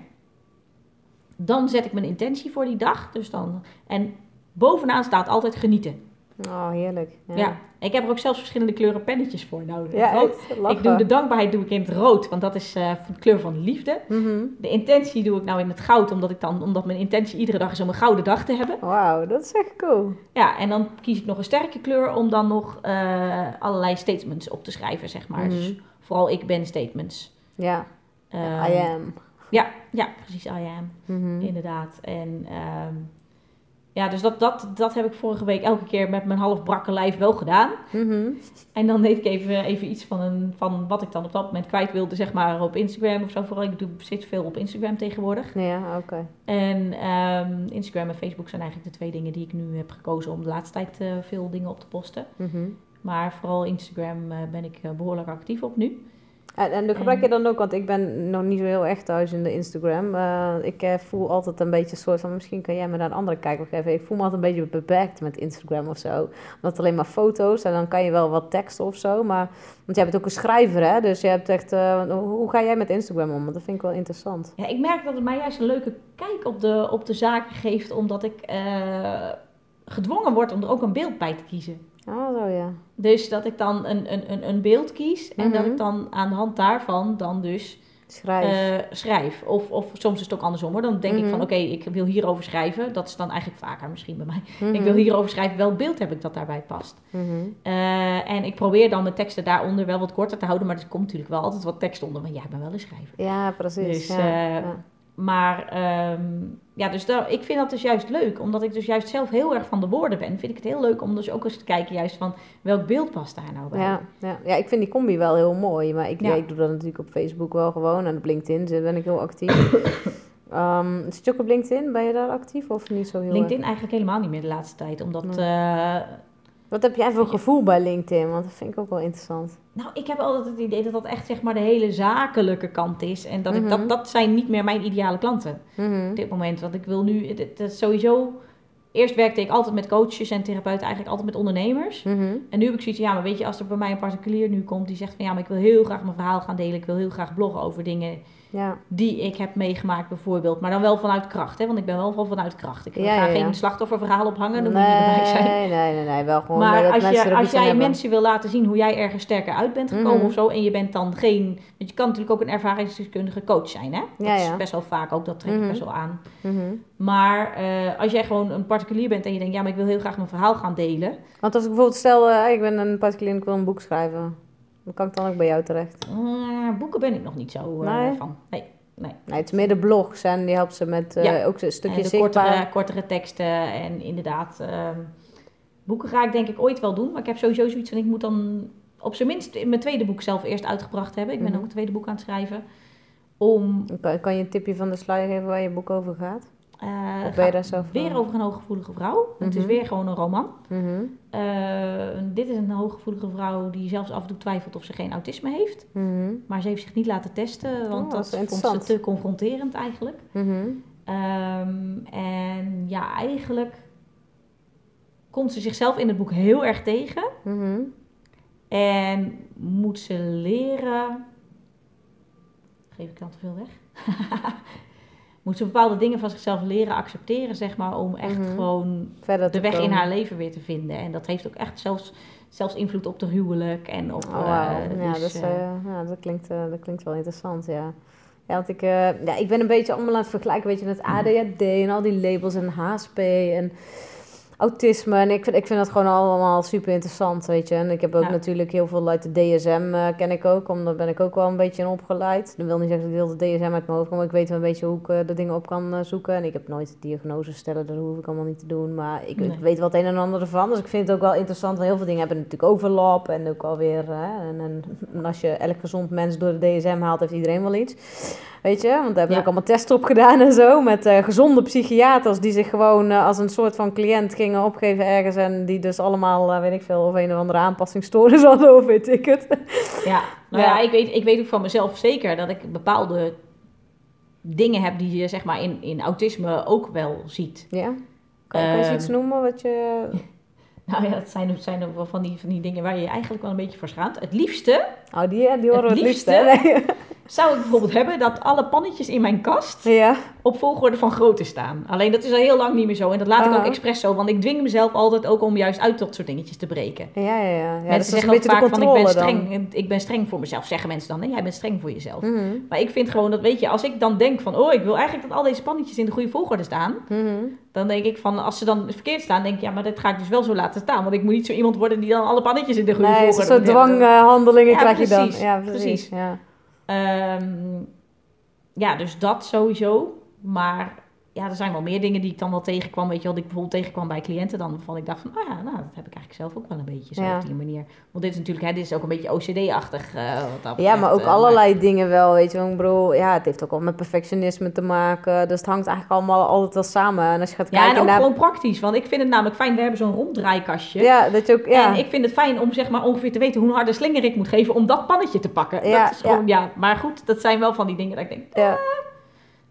Dan zet ik mijn intentie voor die dag. Dus dan, en bovenaan staat altijd genieten. Oh, heerlijk. Ja, Ja. Ik heb er ook zelfs verschillende kleuren pennetjes voor. Nou, Ja, rood- echt? Ik doe de dankbaarheid doe ik in het rood, want dat is eh, de kleur van liefde. Mhm. De intentie doe ik nou in het goud, omdat, ik dan, omdat mijn intentie iedere dag is om een gouden dag te hebben. Wauw, dat is echt cool. Ja, en dan kies ik nog een sterke kleur om dan nog eh, allerlei statements op te schrijven, zeg maar. Mhm. Dus vooral ik ben statements. Ja, Ehm, I am. Ja, ja, precies, I am. Mhm. Inderdaad. En ehm, ja, dus dat, dat, dat heb ik vorige week elke keer met mijn half brakke lijf wel gedaan. Mhm. En dan deed ik even, even iets van, een, van wat ik dan op dat moment kwijt wilde, zeg maar op Instagram of zo. Vooral, ik doe, zit veel op Instagram tegenwoordig. Ja, oké. En ehm, Instagram en Facebook zijn eigenlijk de twee dingen die ik nu heb gekozen om de laatste tijd eh, veel dingen op te posten. Mhm. Maar vooral Instagram eh, ben ik eh, behoorlijk actief op nu. En, en de gebruik je dan ook, want ik ben nog niet zo heel echt thuis in de Instagram. Eh, ik eh, voel altijd een beetje een soort van, misschien kan jij me daar een andere kijk op geven. Ik voel me altijd een beetje beperkt met Instagram of zo. Omdat het alleen maar foto's en dan kan je wel wat teksten of zo. Maar, want jij bent ook een schrijver hè, dus je hebt echt, eh, hoe, ga jij met Instagram om? Want dat vind ik wel interessant. Ja, ik merk dat het mij juist een leuke kijk op de, op de zaken geeft, omdat ik gedwongen word om er ook een beeld bij te kiezen. Ah, zo ja. Dus dat ik dan een, een, een, een beeld kies en dat Mhm. ik dan aan de hand daarvan dan dus Schrijf. eh, schrijf. Of, of soms is het ook andersom hoor. Dan denk ik Mhm. van oké, ik wil hierover schrijven. Dat is dan eigenlijk vaker misschien bij mij. Mhm. Ik wil hierover schrijven, welk beeld heb ik dat daarbij past. Mhm. Eh, en ik probeer dan mijn teksten daaronder wel wat korter te houden. Maar er komt natuurlijk wel altijd wat tekst onder. Want ja, ik ben wel een schrijver. Ja, precies. Dus, ja, eh, ja. Maar ehm, ja, dus daar, ik vind dat dus juist leuk. Omdat ik dus juist zelf heel erg van de woorden ben. Vind ik het heel leuk om dus ook eens te kijken juist van welk beeld past daar nou bij. Ja, ja. ja, ik vind die combi wel heel mooi. Maar ik, Ja. ja, ik doe dat natuurlijk op Facebook wel gewoon. En op LinkedIn ben ik heel actief. Ehm zit je ook op LinkedIn? Ben je daar actief of niet zo heel LinkedIn erg? eigenlijk helemaal niet meer de laatste tijd. Omdat, Nee. eh, Wat heb jij voor gevoel bij LinkedIn? Want dat vind ik ook wel interessant. nou, ik heb altijd het idee dat dat echt zeg maar de hele zakelijke kant is. En dat, ik, Mhm. dat, dat zijn niet meer mijn ideale klanten Mhm. op dit moment. Want ik wil nu, is sowieso... Eerst werkte ik altijd met coaches en therapeuten, eigenlijk altijd met ondernemers. Mhm. En nu heb ik zoiets, ja, maar weet je, als er bij mij een particulier nu komt die zegt van ja, maar ik wil heel graag mijn verhaal gaan delen, ik wil heel graag bloggen over dingen Ja. die ik heb meegemaakt bijvoorbeeld. Maar dan wel vanuit kracht, hè? want ik ben wel van vanuit kracht. Ik Ja, ga ja, geen slachtofferverhaal ophangen, dan moet je erbij zijn. Nee, nee, nee, nee, wel gewoon Maar als, mensen je, als jij hebben. mensen wil laten zien hoe jij ergens sterker uit bent gekomen Mhm. of zo, en je bent dan geen. Want je kan natuurlijk ook een ervaringsdeskundige coach zijn, hè? Dat Ja, is best wel vaak ook, dat trek ik Mhm. best wel aan. Mhm. Maar eh, als jij gewoon een particulier bent en je denkt, ja, maar ik wil heel graag mijn verhaal gaan delen. Want als ik bijvoorbeeld stel, eh, ik ben een particulier en ik wil een boek schrijven, dan kan ik dan ook bij jou terecht. eh, boeken ben ik nog niet zo Nee? van. Nee. Nee, het is meer de blogs en die helpt ze met Ja. ook een stukje en kortere, kortere teksten en inderdaad, ehm, boeken ga ik denk ik ooit wel doen. Maar ik heb sowieso zoiets van, ik moet dan op zijn minst mijn tweede boek zelf eerst uitgebracht hebben. Ik ben Mhm. ook een tweede boek aan het schrijven. Om Kan, kan je een tipje van de sluier geven waar je boek over gaat? Of ben je gaat daar zelf weer over een hooggevoelige vrouw. Het is Mhm. weer gewoon een roman. Mhm. Eh, dit is een hooggevoelige vrouw die zelfs af en toe twijfelt of ze geen autisme heeft. Mhm. Maar ze heeft zich niet laten testen, want Oh, dat dat vond ze te confronterend eigenlijk. Ehm, en ja, eigenlijk komt ze zichzelf in het boek heel erg tegen. En moet ze leren. Geef ik dan te veel weg? moet ze bepaalde dingen van zichzelf leren accepteren, zeg maar, om echt Mhm. gewoon Verder de weg in haar leven weer te vinden. En dat heeft ook echt zelfs, zelfs invloed op de huwelijk en op. Oh, wauw. eh, ja, dus, eh, eh, ja, dat, klinkt, dat klinkt wel interessant, ja. Ja, want ik, ja, ik ben een beetje allemaal aan het vergelijken, weet je, met ADHD en al die labels en HSP en autisme. En ik vind, ik vind dat gewoon allemaal super interessant, weet je. En ik heb ook Ja. natuurlijk heel veel uit de DSM, eh, ken ik ook, omdat ben ik ook wel een beetje in opgeleid. Dat wil niet zeggen dat ik heel de DSM uit mijn hoofd kom, maar ik weet wel een beetje hoe ik eh, de dingen op kan eh, zoeken. En ik heb nooit diagnoses stellen, dat hoef ik allemaal niet te doen. Maar ik, Nee. ik weet wel het een en ander ervan. Dus ik vind het ook wel interessant, want heel veel dingen hebben natuurlijk overlap en ook alweer... Hè, en, en, en als je elk gezond mens door de DSM haalt, heeft iedereen wel iets. Weet je, want daar hebben ze Ja. ook allemaal testen op gedaan en zo. Met eh, gezonde psychiaters die zich gewoon eh, als een soort van cliënt gingen opgeven ergens. En die dus allemaal, eh, weet ik veel, of een of andere aanpassingsstoornis hadden of weet ik het. Ja, nou Ja. ja, ik, weet, ik weet ook van mezelf zeker dat ik bepaalde dingen heb die je zeg maar in, in autisme ook wel ziet. Ja? Kan, je eens Ehm. iets noemen wat je... Nou ja, dat zijn, zijn ook wel van die, van die dingen waar je je eigenlijk wel een beetje voor schaamt. Het liefste Oh, die, die horen Het liefste- zou ik bijvoorbeeld hebben dat alle pannetjes in mijn kast Nee. Ja. op volgorde van grootte staan. Alleen dat is al heel lang niet meer zo. En dat laat ik ook expres zo, want ik dwing mezelf altijd ook om juist uit dat soort dingetjes te breken. Ja, ja, ja. ja mensen dat is zeggen ook vaak van ik ben, dan. streng, ik ben streng voor mezelf. Zeggen mensen dan, nee, jij bent streng voor jezelf. Mhm. Maar ik vind gewoon dat, weet je, als ik dan denk van, oh, ik wil eigenlijk dat al deze pannetjes in de goede volgorde staan. Mhm. Dan denk ik van, als ze dan verkeerd staan, denk ik, ja, maar dat ga ik dus wel zo laten staan. Want ik moet niet zo iemand worden die dan alle pannetjes in de goede Nee, volgorde zo'n moet hebben. dwanghandelingen Ja, krijg je dan. Ja, precies. precies. Ja. Ehm, ja, dus dat sowieso. Maar ja, er zijn wel meer dingen die ik dan wel tegenkwam. Weet je wel, die ik bijvoorbeeld tegenkwam bij cliënten. Dan waarvan ik dacht van, ah ja, nou, dat heb ik eigenlijk zelf ook wel een beetje zo Ja. op die manier. Want dit is natuurlijk, hè, dit is ook een beetje OCD-achtig. eh, wat Ja, betreft, maar ook eh, allerlei dingen wel, weet je wel. Ik bedoel, ja, het heeft ook al met perfectionisme te maken. Dus het hangt eigenlijk allemaal altijd wel samen. En als je gaat Ja, en kijken ook naar... gewoon praktisch. Want ik vind het namelijk fijn, we hebben zo'n ronddraaikastje. Ja, dat je ook... Ja. En ik vind het fijn om zeg maar ongeveer te weten hoe harde slinger ik moet geven om dat pannetje te pakken. Ja, dat is gewoon, ja. Maar goed, dat zijn wel van die dingen dat ik denk, ja.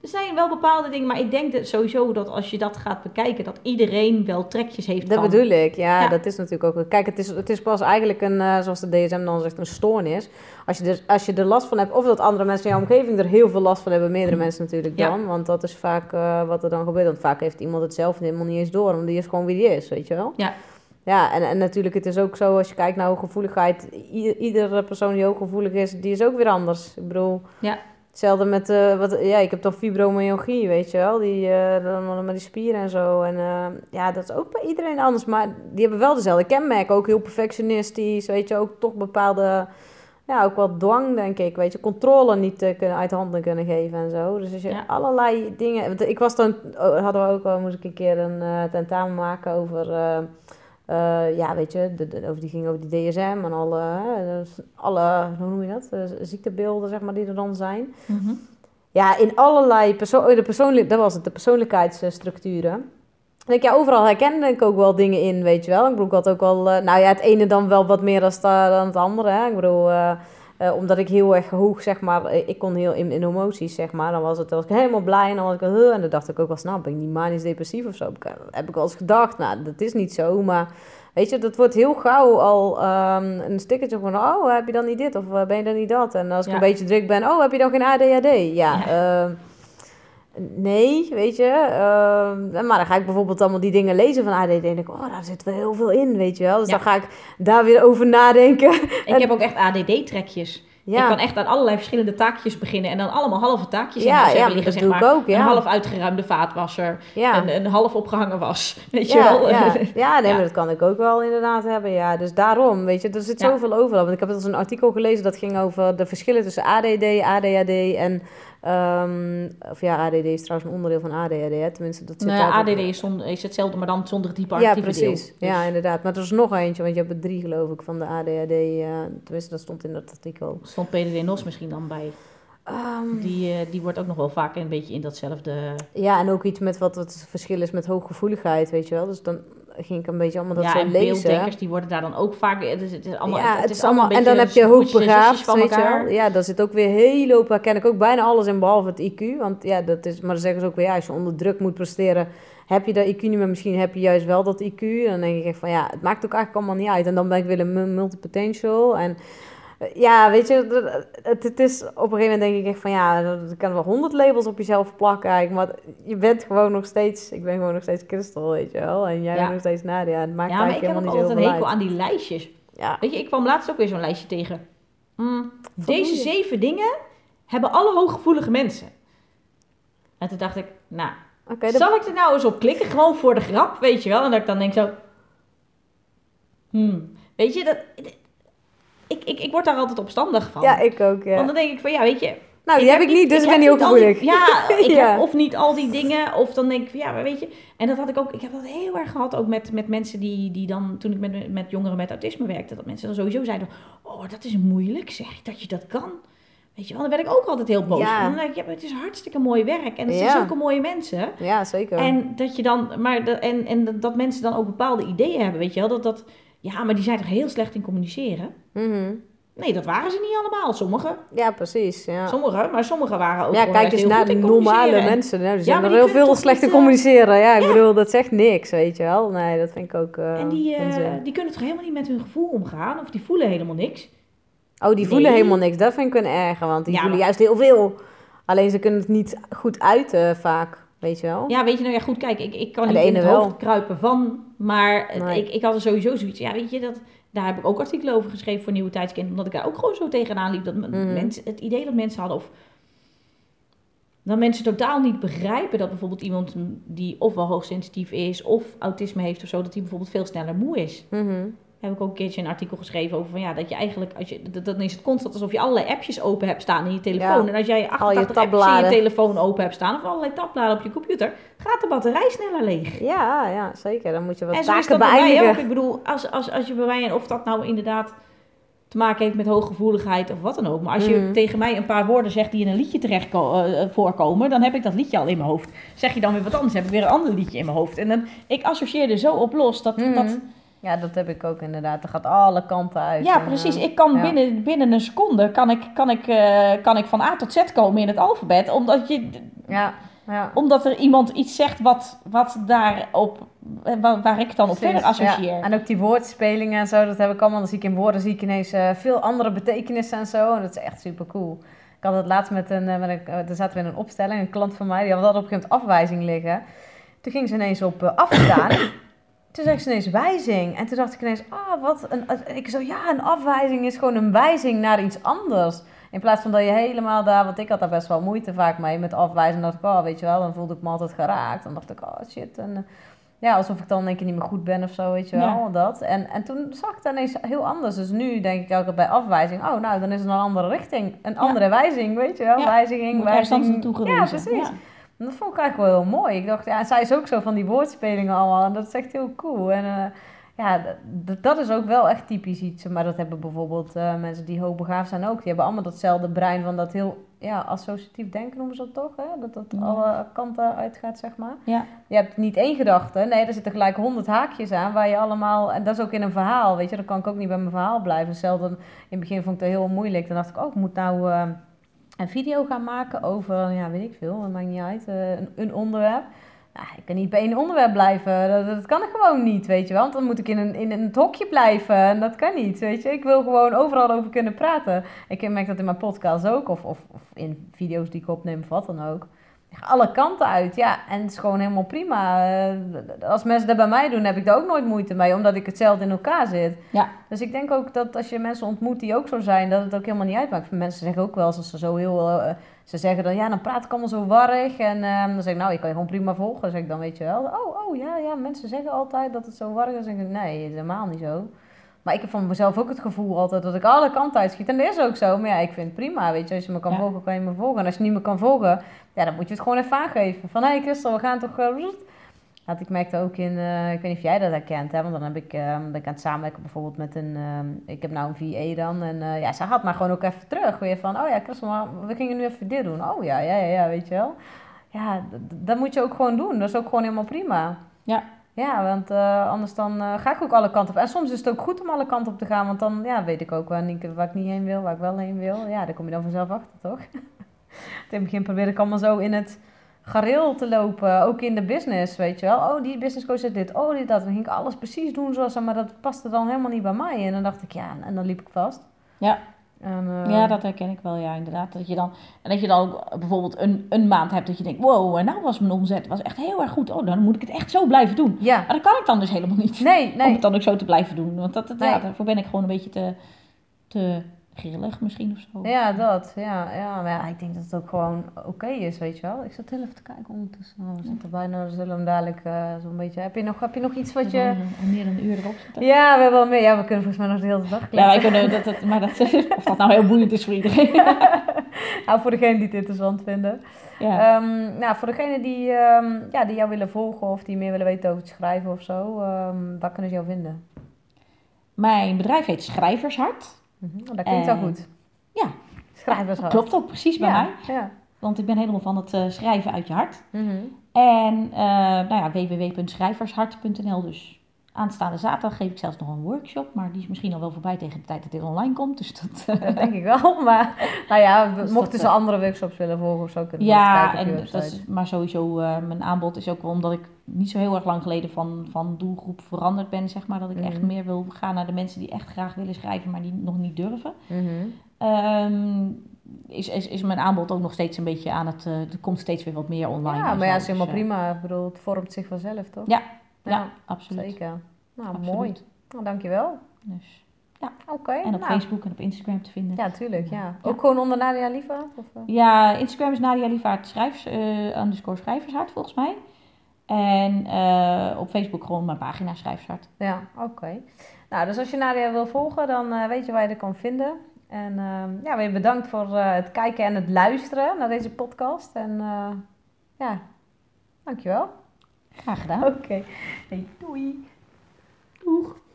Er zijn wel bepaalde dingen, maar ik denk dat sowieso dat als je dat gaat bekijken, dat iedereen wel trekjes heeft Dat van... bedoel ik, ja, Ja. dat is natuurlijk ook... Kijk, het is, het is pas eigenlijk een, eh, zoals de DSM dan zegt, een stoornis. Als je, er, als je er last van hebt, of dat andere mensen in jouw omgeving er heel veel last van hebben, meerdere mensen natuurlijk Ja. dan. Want dat is vaak eh, wat er dan gebeurt. Want vaak heeft iemand het zelf helemaal niet eens door, want die is gewoon wie die is, weet je wel. Ja. Ja, en, en natuurlijk, het is ook zo, als je kijkt naar hooggevoeligheid, iedere persoon die hooggevoelig is, die is ook weer anders. Ik bedoel, Ja. Hetzelfde met, eh, wat, ja, ik heb dan fibromyalgie, weet je wel, die, eh, dan met die spieren en zo. En eh, ja, dat is ook bij iedereen anders, maar die hebben wel dezelfde kenmerken, ook heel perfectionistisch, weet je, ook toch bepaalde, ja, ook wel dwang, denk ik, weet je, controle niet eh, kunnen, uit handen kunnen geven en zo. Dus als je Ja. allerlei dingen, want ik was dan, oh, hadden we ook al, moest ik een keer een tentamen maken over... eh, ja, weet je, de, de- over, die ging over die DSM en alle, dus alle hoe noem je dat, Eh, ziektebeelden zeg maar, die er dan zijn. Mhm. Ja, in allerlei perso de persoonlijk, dat was het, de persoonlijkheidsstructuren. En ik, ja, overal herkende ik ook wel dingen in, weet je wel. Ik bedoel, ik had ook wel, eh, nou ja, het ene dan wel wat meer dan het andere. Hè. Ik bedoel, eh, omdat ik heel erg hoog, zeg maar, eh, ik kon heel in, in emoties, zeg maar. Dan was het, dan was ik helemaal blij en dan was ik, huh, en dan dacht ik ook wel ben ik niet manisch depressief of zo? Heb ik, heb ik wel eens gedacht, nou, dat is niet zo, maar Weet je, dat wordt heel gauw al ehm, een stickertje van, oh, heb je dan niet dit of eh, ben je dan niet dat? En als ik Ja. een beetje druk ben, oh, heb je dan geen ADHD? Ja, ehm, nee, weet je. ehm, maar dan ga ik bijvoorbeeld allemaal die dingen lezen van ADHD en denk ik, oh, daar zit wel heel veel in, weet je wel. Dus Ja. dan ga ik daar weer over nadenken. Ik heb ook echt ADD-trekjes. Ja. Ik kan echt aan allerlei verschillende taakjes beginnen en dan allemaal halve taakjes in huis ja, liggen, dat zeg doe maar. ik ook, ja. Een half uitgeruimde vaatwasser, ja. een, een half opgehangen was, weet je wel. ja, ja, nee, Ja. maar dat kan ik ook wel inderdaad hebben. Ja. Dus daarom, weet je, er zit zoveel overlap. Want ik heb eens een artikel gelezen dat ging over de verschillen tussen ADD, ADHD en... ehm, of ja, ADD is trouwens een onderdeel van ADHD, hè. tenminste dat zit Nou, daar ook- ADD is, is hetzelfde, maar dan zonder het Ja, hyperactieve deel. precies. Ja, Dus inderdaad. Maar er is nog eentje, want je hebt er drie geloof ik van de ADHD. eh, tenminste, dat stond in dat artikel. stond PDD NOS misschien dan bij. Ehm, Die, eh, die wordt ook nog wel vaak een beetje in datzelfde... ja, en ook iets met wat het verschil is met hooggevoeligheid, weet je wel. Dus dan ging ik een beetje allemaal dat ja, zo en lezen. beelddenkers, die worden daar dan ook vaak... Het is, het is allemaal, ja, het, is allemaal en dan heb je hoogbegaafd, van weet elkaar. Ja, daar zit ook weer heel hoop, daar ken ik ook bijna alles in, behalve het IQ. Want ja, dat is, maar dan zeggen ze ook weer, ja, als je onder druk moet presteren, heb je dat IQ niet, maar misschien heb je juist wel dat IQ. En dan denk ik echt van, ja, het maakt ook eigenlijk allemaal niet uit. En dan ben ik weer een mu- multipotential en... Ja, weet je, het, het is op een gegeven moment denk ik echt van ja, je kan wel honderd labels op jezelf plakken eigenlijk, maar je bent gewoon nog steeds, ik ben gewoon nog steeds Christel, weet je wel, en jij Ja. bent nog steeds Nadia, het maakt Ja, maar ik heb ook altijd een hekel uit. aan die lijstjes. Ja, Weet je, ik kwam laatst ook weer zo'n lijstje tegen. Mm, deze zeven dingen hebben alle hooggevoelige mensen. En toen dacht ik, nou, dat- zal ik er nou eens op klikken? Gewoon voor de grap, weet je wel? En dat ik dan denk zo... Hmm, weet je, dat, ik, ik, ik word daar altijd opstandig van. ja, ik ook, ja. Want dan denk ik van, ja, weet je... Nou, die heb ik niet, dus ik ben niet hooggevoelig. Ja, ik Ja. heb of niet al die dingen, of dan denk ik van, ja, maar weet je... En dat had ik ook, ik heb dat heel erg gehad, ook met, met mensen die, die dan, toen ik met, met jongeren met autisme werkte, dat mensen dan sowieso zeiden, oh, dat is moeilijk, zeg, dat je dat kan. Weet je wel, dan werd ik ook altijd heel boos. Ja. En dan denk ik, ja, maar het is hartstikke mooi werk en het zijn Ja. zulke mooie mensen. Ja, zeker. En dat je dan, maar de, en, en dat mensen dan ook bepaalde ideeën hebben, weet je wel, dat dat, ja, maar die zijn toch heel slecht in communiceren? Mhm. Nee, dat waren ze niet allemaal. Sommigen, Ja, precies. Ja, sommigen, maar sommigen waren ook ja kijk eens heel naar normale mensen. Nou, die Ja, zijn maar er heel veel slecht te eh, communiceren. Ja, ik ja. bedoel, dat zegt niks, weet je wel. Nee, dat vind ik ook eh En die, eh, die kunnen toch helemaal niet met hun gevoel omgaan? Of die voelen helemaal niks? Oh, die voelen Nee. helemaal niks. Dat vind ik een erge, want die Ja, voelen maar- juist heel veel. Alleen ze kunnen het niet goed uiten vaak, weet je wel. Ja, weet je nou ja, goed, kijk, ik, ik kan niet de in het wel. hoofd kruipen van, maar het- Nee. ik, ik had er sowieso zoiets. Ja, weet je, dat, daar heb ik ook artikelen over geschreven voor Nieuwe Tijdskind, omdat ik daar ook gewoon zo tegenaan liep. Dat Mhm. mensen, het idee dat mensen hadden, of dat mensen totaal niet begrijpen dat bijvoorbeeld iemand die ofwel hoogsensitief is, of autisme heeft of zo, dat die bijvoorbeeld veel sneller moe is. Mhm. Heb ik ook een keertje een artikel geschreven over van ja, dat je eigenlijk, als je, dat- dan is het constant alsof je allerlei appjes open hebt staan in je telefoon. Ja. En als jij 88 appjes in je tabbladen. telefoon open hebt staan, of allerlei tabbladen op je computer, gaat de batterij sneller leeg. Ja, ja, zeker. Dan moet je wat en taken dat bij mij ook. Ik bedoel, als, als, als je bij mij, en of dat nou inderdaad te maken heeft met hooggevoeligheid of wat dan ook. Maar als je Mhm. tegen mij een paar woorden zegt die in een liedje terecht eh, eh, voorkomen, dan heb ik dat liedje al in mijn hoofd. Zeg je dan weer wat anders, heb ik weer een ander liedje in mijn hoofd. En dan, ik associeer er zo op los dat, Mhm. dat Ja, dat heb ik ook inderdaad. Dat gaat alle kanten uit. Ja, En, precies. eh, Ik kan ja. binnen, binnen een seconde kan ik, kan, ik, eh, kan ik van A tot Z komen in het alfabet. Omdat, je, Ja, ja. omdat er iemand iets zegt wat, wat daarop, eh, waar, waar ik dan op verder associeer. ja. En ook die woordspelingen en zo, dat heb ik allemaal. Dan zie ik in woorden zie ik ineens veel andere betekenissen en zo. En dat is echt super cool. Ik had het laatst met een, met een, daar zaten we in een opstelling, een klant van mij, die had op een gegeven moment afwijzing liggen. Toen ging ze ineens op afstaan. Toen zegt ze ineens wijzing. En toen dacht ik ineens, ah, wat een... Ik zo, ja, een afwijzing is gewoon een wijzing naar iets anders. In plaats van dat je helemaal daar, want ik had daar best wel moeite vaak mee met afwijzen. Dan dacht ik, oh, weet je wel, dan voelde ik me altijd geraakt. Dan dacht ik, oh shit. En, eh, ja, alsof ik dan denk ik niet meer goed ben of zo, weet je wel, Ja. dat. En, en toen zag ik dat ineens heel anders. Dus nu denk ik elke keer bij afwijzing, oh, nou, dan is het een andere richting. Een andere wijzing, weet je wel. Ja. Wijziging, Moet naartoe Ja, precies. En Dat vond ik eigenlijk wel heel mooi. Ik dacht, ja, zij is ook zo van die woordspelingen allemaal. En dat is echt heel cool. En eh, ja, dat is ook wel echt typisch iets. Maar dat hebben bijvoorbeeld eh, mensen die hoogbegaafd zijn ook. Die hebben allemaal datzelfde brein van dat heel ja, associatief denken noemen ze dat toch? Hè? Dat dat Ja. alle kanten uitgaat, zeg maar. Ja. Je hebt niet één gedachte. Nee, er zitten gelijk honderd haakjes aan waar je allemaal... En dat is ook in een verhaal, weet je. Dan kan ik ook niet bij mijn verhaal blijven. Hetzelfde, in het begin vond ik dat heel moeilijk. Dan dacht ik, oh, ik moet nou... eh, een video gaan maken over, ja, weet ik veel, dat maakt niet uit, eh, een, een onderwerp. ja, ik kan niet bij één onderwerp blijven. Dat, dat kan ik gewoon niet, weet je wel. Want dan moet ik in een, in een hokje blijven. En dat kan niet, weet je. Ik wil gewoon overal over kunnen praten. Ik merk dat in mijn podcast ook. Of, of, of in video's die ik opneem, of wat dan ook. Ik alle kanten uit, ja. En het is gewoon helemaal prima. Eh, Als mensen dat bij mij doen, heb ik daar ook nooit moeite mee. Omdat ik hetzelfde in elkaar zit. Ja. Dus ik denk ook dat als je mensen ontmoet die ook zo zijn, dat het ook helemaal niet uitmaakt. Mensen zeggen ook wel als ze zo heel... eh, ze zeggen dan, ja, dan praat ik allemaal zo warrig. En ehm, dan zeg ik, nou, je kan je gewoon prima volgen. Dan zeg ik dan, weet je wel. Oh, oh, ja, ja, mensen zeggen altijd dat het zo warrig is. Dan zeg ik, nee, helemaal niet zo. Maar ik heb van mezelf ook het gevoel altijd dat ik alle kanten uitschiet. En dat is ook zo. Maar ja, ik vind het prima, weet je. Als je me kan Ja. volgen, kan je me volgen. En als je niet meer kan volgen, ja, dan moet je het gewoon even aangeven. Van, hé hey Christel, we gaan toch... eh, roet. Want ik merkte ook in, eh, ik weet niet of jij dat herkent, hè, want dan heb ik, eh, ben ik aan het samenwerken bijvoorbeeld met een, eh, ik heb nou een VA dan, en eh, ja, ze had maar gewoon ook even terug, weer van, oh ja, Christel, maar we gingen nu even dit doen. Oh ja, ja, ja, ja weet je wel. Ja, dat moet je ook gewoon doen, dat is ook gewoon helemaal prima. Ja. Ja, want eh, anders dan eh, ga ik ook alle kanten op. En soms is het ook goed om alle kanten op te gaan, want dan ja, weet ik ook waar, niet, waar ik niet heen wil, waar ik wel heen wil. Ja, daar kom je dan vanzelf achter, toch? in het begin probeerde ik allemaal zo in het gareel te lopen, ook in de business, weet je wel. Oh, die business coach zegt dit, oh, dit, dat. Dan ging ik alles precies doen zoals ze, maar dat paste dan helemaal niet bij mij. En dan dacht ik, ja, en dan liep ik vast. Ja. En, eh, Ja, dat herken ik wel, ja, inderdaad. Dat je dan, en dat je dan ook bijvoorbeeld een, een maand hebt dat je denkt, wow, en nou was mijn omzet was echt heel erg goed. Oh, dan moet ik het echt zo blijven doen. Ja, Maar dat kan ik dan dus helemaal niet. nee, Om het dan ook zo te blijven doen. Want dat, dat, ja, daarvoor ben ik gewoon een beetje te, te grillig misschien of zo. Ja, dat. Ja, ja, maar ja, ik denk dat het ook gewoon oké is, weet je wel. Ik zat heel even te kijken ondertussen. Oh, we zitten bijna, we zullen hem dadelijk eh, zo'n beetje... Heb je, nog, heb je nog iets wat je... Al meer dan een uur erop zitten. Ja, we hebben wel meer. Ja, we kunnen volgens mij nog de hele dag Ja, kletsen. wij kunnen dat, dat, maar dat, of dat nou heel boeiend is voor iedereen. Nou, voor degene die het interessant vinden. Ja. Ehm, nou, voor degene die, ehm, ja, die jou willen volgen of die meer willen weten over het schrijven of zo, ehm, waar kunnen ze jou vinden? Mijn bedrijf heet Schrijvershart. Mhm, Dat klinkt wel En- goed. ja. Schrijvershart. Klopt ook precies bij ja, mij. Ja. Want ik ben helemaal van het eh, schrijven uit je hart. Mhm. En uh, nou ja, www.schrijvershart.nl. Dus aanstaande zaterdag geef ik zelfs nog een workshop. Maar die is misschien al wel voorbij tegen de tijd dat dit online komt. Dus dat, Dat denk ik wel. Maar nou ja, Dus mochten dat, ze eh, andere workshops willen volgen of zo, kunnen we ja, kijken en dat is, maar sowieso eh, mijn aanbod is ook wel omdat ik niet zo heel erg lang geleden van, van doelgroep veranderd ben. Zeg maar dat ik echt Mhm. meer wil gaan naar de mensen die echt graag willen schrijven, maar die nog niet durven. Mhm. Ehm, is, is, is mijn aanbod ook nog steeds een beetje aan het. eh, er komt steeds weer wat meer online. Ja, maar ja, is helemaal Dus, eh, prima. Ik bedoel, het vormt zich vanzelf, toch? Ja, Ja, ja, absoluut. zeker. Nou, Absoluut. mooi. Nou, dankjewel. Dus, Oké. en op nou. Facebook en op Instagram te vinden. Ja, tuurlijk. Ja. Ja. Ook gewoon onder Nadia Lieva? Of, eh? Ja, Instagram is Nadia Lievaart schrijvers, underscore schrijvershart volgens mij. En eh, op Facebook gewoon mijn pagina schrijvershart. Ja, oké. Nou, dus als je Nadia wil volgen, dan weet je waar je er kan vinden. En ehm, ja, weer bedankt voor het kijken en het luisteren naar deze podcast. En ja, dankjewel. Graag gedaan. Oké. Hey, doei. Doeg!